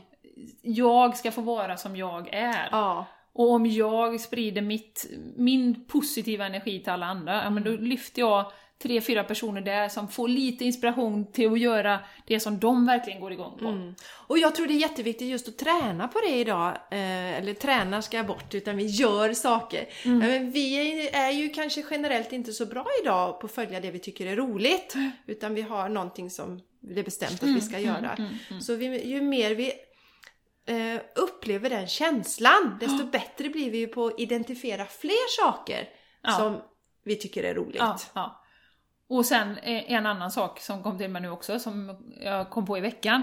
jag ska få vara som jag är. Ja. Och om jag sprider mitt, min positiva energi till alla andra, ja, men då lyfter jag tre, fyra personer där som får lite inspiration till att göra det som de verkligen går igång på. Och jag tror det är jätteviktigt just att träna på det idag. Eh, eller träna ska jag bort, utan vi gör saker. Ja, men vi är, är ju kanske generellt inte så bra idag på att följa det vi tycker är roligt. Utan vi har någonting som det är bestämt att vi ska göra. Så vi, ju mer vi eh, upplever den känslan, desto bättre blir vi på att identifiera fler saker Ja. som vi tycker är roligt. Ja, ja. Och sen eh, en annan sak som kom till mig nu också, som jag kom på i veckan.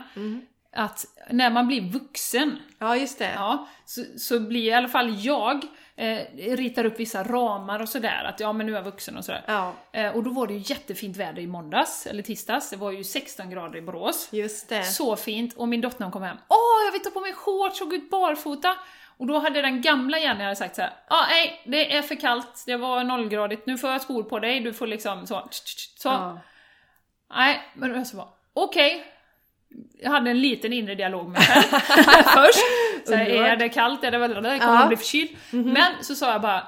Att när man blir vuxen, Ja, just det. ja, så, så blir i alla fall jag, eh, ritar upp vissa ramar och sådär, att ja men nu är jag vuxen och sådär. Ja, Eh, och då var det ju jättefint väder i måndags, eller tisdags, det var ju 16 grader i Borås. just det. Så fint, och min dotter kom hem, åh jag vill ta på mig shorts och gå ut barfota! Och då hade den gamla Jenny hade sagt så här, ja nej, det är för kallt, det var nollgradigt, nu får jag skor på dig, du får liksom så, så. Ja. Nej, men jag så bara, okej. Jag hade en liten inre dialog med mig (laughs) själv först. Så här, är det kallt, är det väl, kommer Ja. bli förkyld? Men så sa jag bara,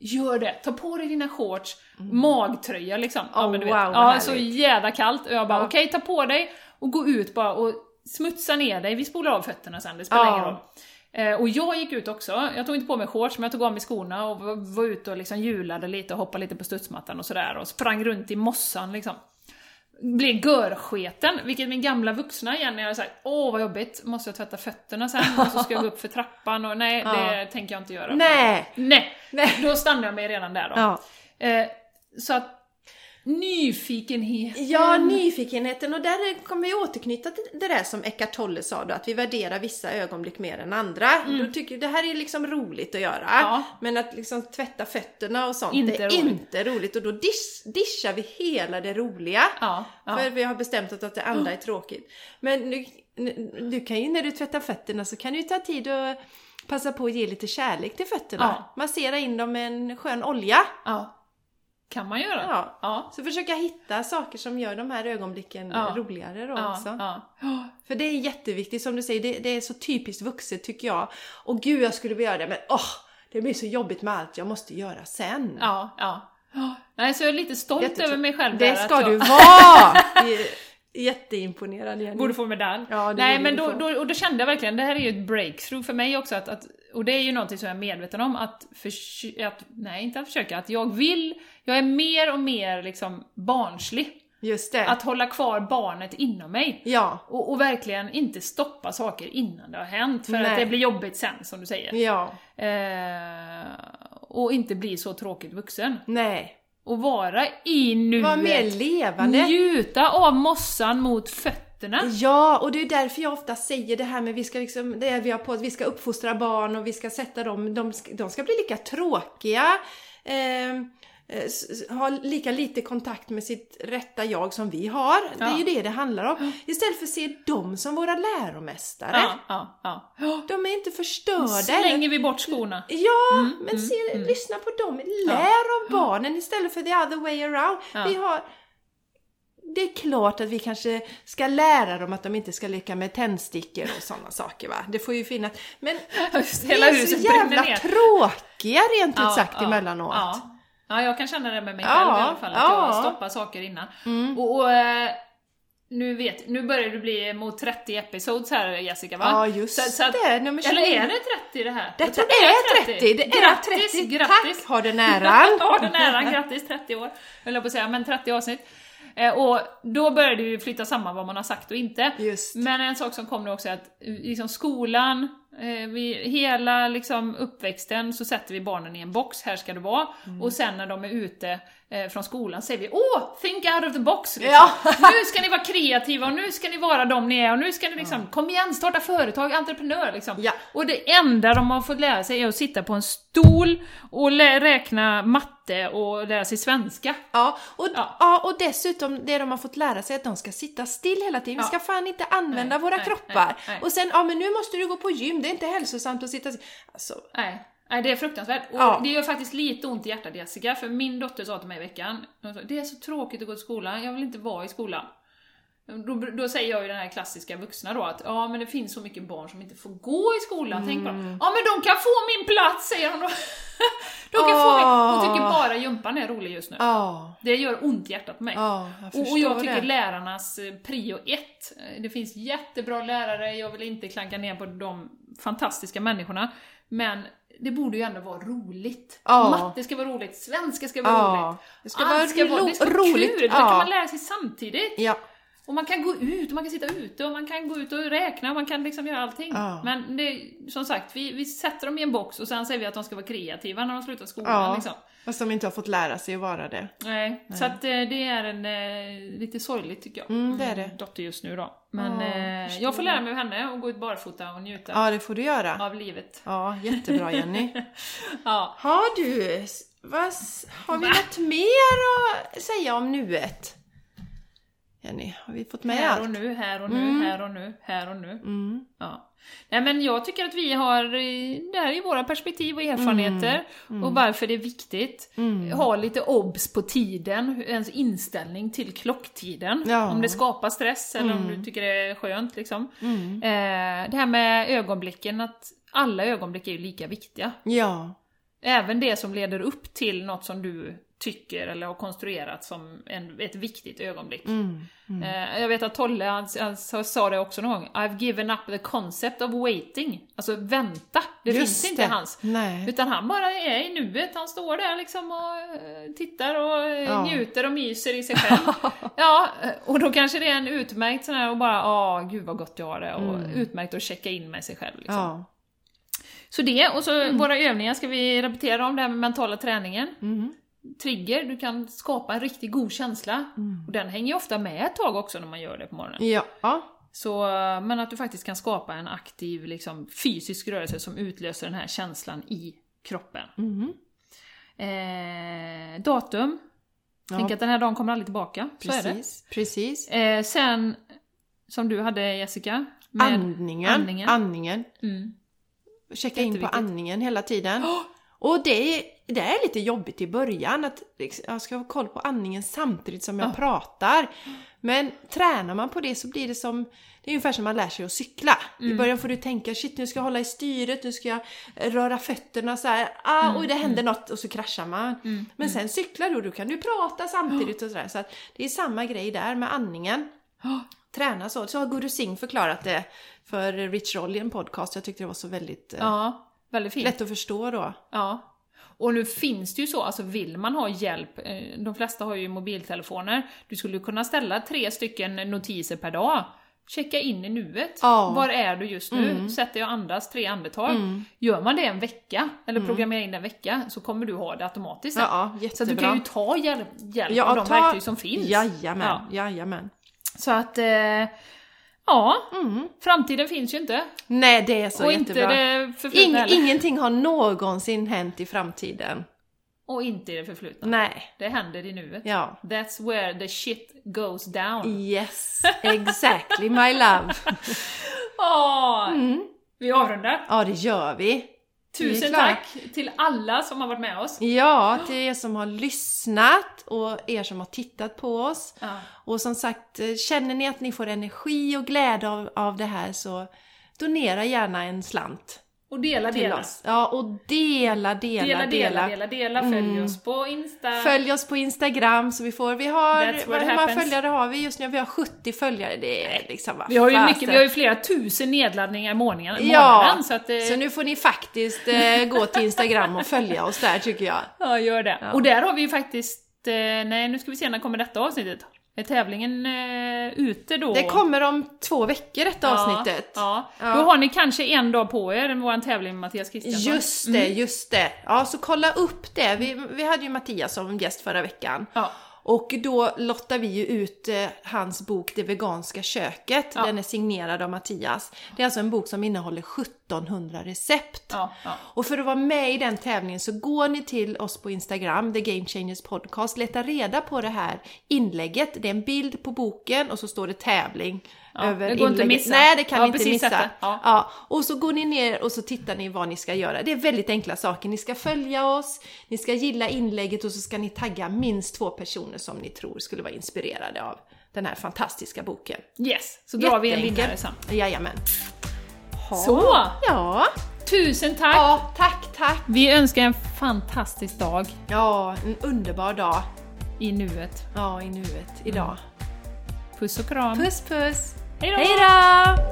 gör det, ta på dig dina shorts, magtröja liksom. Oh, men du wow, vad ja, så jävla kallt. Och jag bara, Ja. okej, ta på dig och gå ut bara och smutsa ner dig. Vi spolar av fötterna sen, det spelar Ja. ingen roll. Eh, och jag gick ut också, jag tog inte på mig shorts men jag tog av mig skorna och var, ute och liksom hjulade lite och hoppade lite på studsmattan och sådär och sprang runt i mossan liksom. Blev görsketen, vilket min gamla vuxna Jenny hade sagt Åh vad jobbigt, måste jag tvätta fötterna sen och så ska jag gå upp för trappan och nej det tänker jag inte göra. Nej! Nej! Nej. Då stannade jag mig redan där då. Ja. Eh, så att nyfikenhet. Ja, nyfikenheten och där kommer vi återknyta till det där som Eckart Tolle sa då, att vi värderar vissa ögonblick mer än andra. Då tycker det här är liksom roligt att göra. Ja. Men att liksom tvätta fötterna och sånt, Inte är roligt. inte roligt. Och då dish, dishar vi hela det roliga. Ja, ja. För vi har bestämt att det andra är tråkigt. Men nu, du kan ju när du tvättar fötterna så kan du ju ta tid och passa på att ge lite kärlek till fötterna. Massera in dem med en skön olja. Kan man göra. Ja. Ja. Så försöka hitta saker som gör de här ögonblicken Ja. roligare då Ja, också. ja. För det är jätteviktigt, som du säger, det, det är så typiskt vuxet tycker jag. Och gud, jag skulle vilja göra det, men åh! det blir så jobbigt med allt jag måste göra sen. Ja, ja. Nej, så jag är lite stolt Jättetro- över mig själv Det ska jag du vara! (laughs) Jätteimponerad Jenny. borde få medalj. Ja, Nej, men då, då, och då kände jag verkligen, det här är ju ett breakthrough för mig också, att, att, och det är ju någonting som jag är medveten om, att, försö- att nej inte att försöka, att jag vill, jag är mer och mer liksom barnslig. Just det. Att hålla kvar barnet inom mig. Ja. Och, och verkligen inte stoppa saker innan det har hänt, för Nej. att det blir jobbigt sen, som du säger. Ja. Eh, och inte bli så tråkigt vuxen. Nej. Och vara i nuet. Var mer levande. Njuta av mossan mot fötterna. Ja, och det är därför jag ofta säger det här med vi ska liksom, det vi har på att vi ska uppfostra barn och vi ska sätta dem, de ska, de ska bli lika tråkiga, eh, eh, ha lika lite kontakt med sitt rätta jag som vi har. Det är Ja. ju det det handlar om. Istället för att se dem som våra läromästare. Ja, ja, ja. De är inte förstörda. Slänger vi bort skorna. Ja, men se, lyssna på dem. Lär av barnen istället för the other way around. Ja. Vi har... Det är klart att vi kanske ska lära dem att de inte ska leka med tändstickor och sådana saker va. Det får ju finnas. Men (laughs) vi är så jävla tråkiga rent ut Ja, sagt ja, emellanåt. Ja. ja, jag kan känna det med mig Ja, själv i alla fall, att ja. jag stoppar saker innan. Mm. Och, och eh, nu, vet, nu börjar det bli mot 30 episodes här Jessica va? Ja, just Så- så att- det. Nummer 29. Eller är det 30 det här? Jag tror det är 30! Det är grattis, 30! Grattis! Tack! Har den äran! Ja, den äran, grattis 30 år, höll jag på att säga, men 30 avsnitt. Eh, och då börjar det ju flytta samman vad man har sagt och inte. Just. Men en sak som kom nu också är att eh, liksom skolan, eh, vi, hela liksom uppväxten så sätter vi barnen i en box, här ska det vara. Mm. Och sen när de är ute från skolan säger vi åh, think out of the box! Liksom. Ja. (laughs) nu ska ni vara kreativa och nu ska ni vara de ni är och nu ska ni liksom, kom igen, starta företag, entreprenör liksom. Ja. Och det enda de har fått lära sig är att sitta på en stol och räkna matte och lära sig svenska. Ja och, Ja. ja. och dessutom det de har fått lära sig att de ska sitta still hela tiden. Vi Ja. ska fan inte använda Nej, våra nej, kroppar. nej. Och sen, ja men nu måste du gå på gym, det är inte hälsosamt att sitta. Alltså, Nej, Nej, det är fruktansvärt. Och Ja. det gör faktiskt lite ont i hjärtat Jessica, för min dotter sa till mig i veckan, det är så tråkigt att gå till skolan, jag vill inte vara i skolan. Då, då säger jag ju den här klassiska vuxna då att ja men det finns så mycket barn som inte får gå i skolan, tänk på Mm. dem. Ja men de kan få min plats säger hon då. (laughs) de kan få min... Hon tycker bara gympan är rolig just nu. Ja, Det gör ont i hjärtat på mig. ja, jag och jag tycker det. lärarnas eh, prio ett, eh, det finns jättebra lärare, jag vill inte klanka ner på de fantastiska människorna, men det borde ju ändå vara roligt. Ja. Matte ska vara roligt, svenska ska vara Ja, roligt. det ska Allt vara ska vara, det ska vara roligt. kul, det Ja. kan man lära sig samtidigt. Ja, Och man kan gå ut, och man kan sitta ute, och man kan gå ut och räkna, och man kan liksom göra allting. Ja. Men det, som sagt, vi, vi sätter dem i en box och sen säger vi att de ska vara kreativa när de slutar skolan. Ja. Liksom. fast de inte har fått lära sig att vara det. Nej, så att eh, det är en, eh, lite sorgligt tycker jag. Mm, det är det. Min dotter just nu då. Men Ja, eh, jag får lära mig av henne och gå ut barfota och njuta Ja, det får du göra. av livet. Ja, jättebra Jenny. (laughs) Ja. Har du, vad, har vi något mer att säga om nuet? Jenny, har vi fått med Här och allt? nu, här och nu, Mm. här och nu, här och nu. Mm. Ja. Nej men jag tycker att vi har, eh, det här är våra perspektiv och erfarenheter och varför det är viktigt. Mm. Ha lite obs på tiden, ens inställning till klocktiden. Ja. Om det skapar stress eller om du tycker det är skönt liksom. Eh, det här med ögonblicken, att alla ögonblick är ju lika viktiga. Ja. Även det som leder upp till något som du tycker eller har konstruerat som en, ett viktigt ögonblick. Mm. Eh, jag vet att Tolle han, han sa sa det också någon gång, I've given up the concept of waiting. Alltså vänta, det Just finns inte det. hans. Nej. Utan han bara är i nuet, han står där liksom och eh, tittar och eh, Ja. njuter och myser i sig själv. (laughs) ja, och då kanske det är en utmärkt sån här och bara, åh gud vad gott jag har det. Och utmärkt att checka in med sig själv. Liksom. Ja. Så det, och så Mm. våra övningar ska vi repetera om det här med mentala träningen. Mm. Trigger, du kan skapa en riktigt god känsla. Mm. Och den hänger ju ofta med ett tag också när man gör det på morgonen. Ja. Så, men att du faktiskt kan skapa en aktiv liksom, fysisk rörelse som utlöser den här känslan i kroppen. Mm. Eh, datum. Ja. Tänk att den här dagen kommer aldrig tillbaka. Så är det. Precis. Precis. Eh, sen, som du hade Jessica. Andningen. andningen. andningen. Mm. Checka in på andningen hela tiden. (gasps) Och det är, det är lite jobbigt i början att liksom, jag ska ha koll på andningen samtidigt som jag Ja. pratar. Men tränar man på det så blir det som, det är ungefär som man lär sig att cykla. Mm. I början får du tänka shit nu ska jag hålla i styret, nu ska jag röra fötterna så här. Ah, Mm. oj det händer något och så kraschar man. Men sen cyklar du och då kan du prata samtidigt och sådär. Så att det är samma grej där med andningen. Träna så. Så har Guru Singh förklarat det för Rich Roll i en podcast. Jag tyckte det var så väldigt eh, Ja, väldigt fint. lätt att förstå då. Ja. Och nu finns det ju så, alltså vill man ha hjälp, eh, de flesta har ju mobiltelefoner, du skulle kunna ställa tre stycken notiser per dag. Checka in i nuet. Mm. Var är du just nu? Sätter jag andas tre andetag. Gör man det en vecka, eller programmerar in det en vecka, så kommer du ha det automatiskt. Ja, ja, Så du kan ju ta hjälp, hjälp Ja, av de ta- verktyg som finns. Jajamän, Ja. jajamän. Så att, eh, ja, Mm. framtiden finns ju inte. Nej, det är så och jättebra. inte det Ing, ingenting har någonsin hänt i framtiden. Och inte i det förflutna. Nej. Det händer i nuet. Ja. That's where the shit goes down. Yes, exactly my love. (laughs) Åh, Mm. Vi avrundar. Ja, det gör vi. Tusen tack till alla som har varit med oss. Ja, till er som har lyssnat och er som har tittat på oss. Ja. Och som sagt, eh, känner ni att ni får energi och glädje av, av det här så donera gärna en slant Och dela, dela. oss. Ja, och dela, dela, Dela, dela. dela, dela, dela. Följ Mm. oss på Insta. Följ oss på Instagram så vi får, vi har, vad, hur många följare har vi just nu? Vi har 70 följare, det är liksom vad vi, har ju fasen. mycket, vi har ju flera tusen nedladdningar i månaden. Ja, så, att, eh, så nu får ni faktiskt eh, gå till Instagram och följa oss där tycker jag. Ja, gör det. Ja. Och där har vi ju faktiskt, eh, nej nu ska vi se när kommer detta avsnittet. Är tävlingen eh, ute då? Det kommer om två veckor detta ja, avsnittet. Ja. Ja. Då har ni kanske en dag på er, vår tävling med Mattias Kristiansson. Just det, just det. Ja, så kolla upp det. Vi, vi hade ju Mattias som gäst förra veckan. Ja. Och då lottar vi ju ut eh, hans bok Det veganska köket. Ja. Den är signerad av Mattias. Det är alltså en bok som innehåller 17 1700 recept. Ja, ja. Och för att vara med i den tävlingen så går ni till oss på Instagram, The Game Changers Podcast, leta reda på det här inlägget. Det är en bild på boken och så står det tävling. Ja, över det går inte att inlägget. missa. Nej, det kan Ja, ni inte missa. Ja. Ja, och så går ni ner och så tittar ni vad ni ska göra. Det är väldigt enkla saker. Ni ska följa oss, ni ska gilla inlägget och så ska ni tagga minst två personer som ni tror skulle vara inspirerade av den här fantastiska boken. Yes, så drar vi en vinnare sen. Jajamän. Ha. Så! Ja. Tusen tack! ja, tack, tack. Vi önskar en fantastisk dag Ja, en underbar dag. i nuet. Ja, i nuet, idag. Puss och kram! Puss puss! Hej då!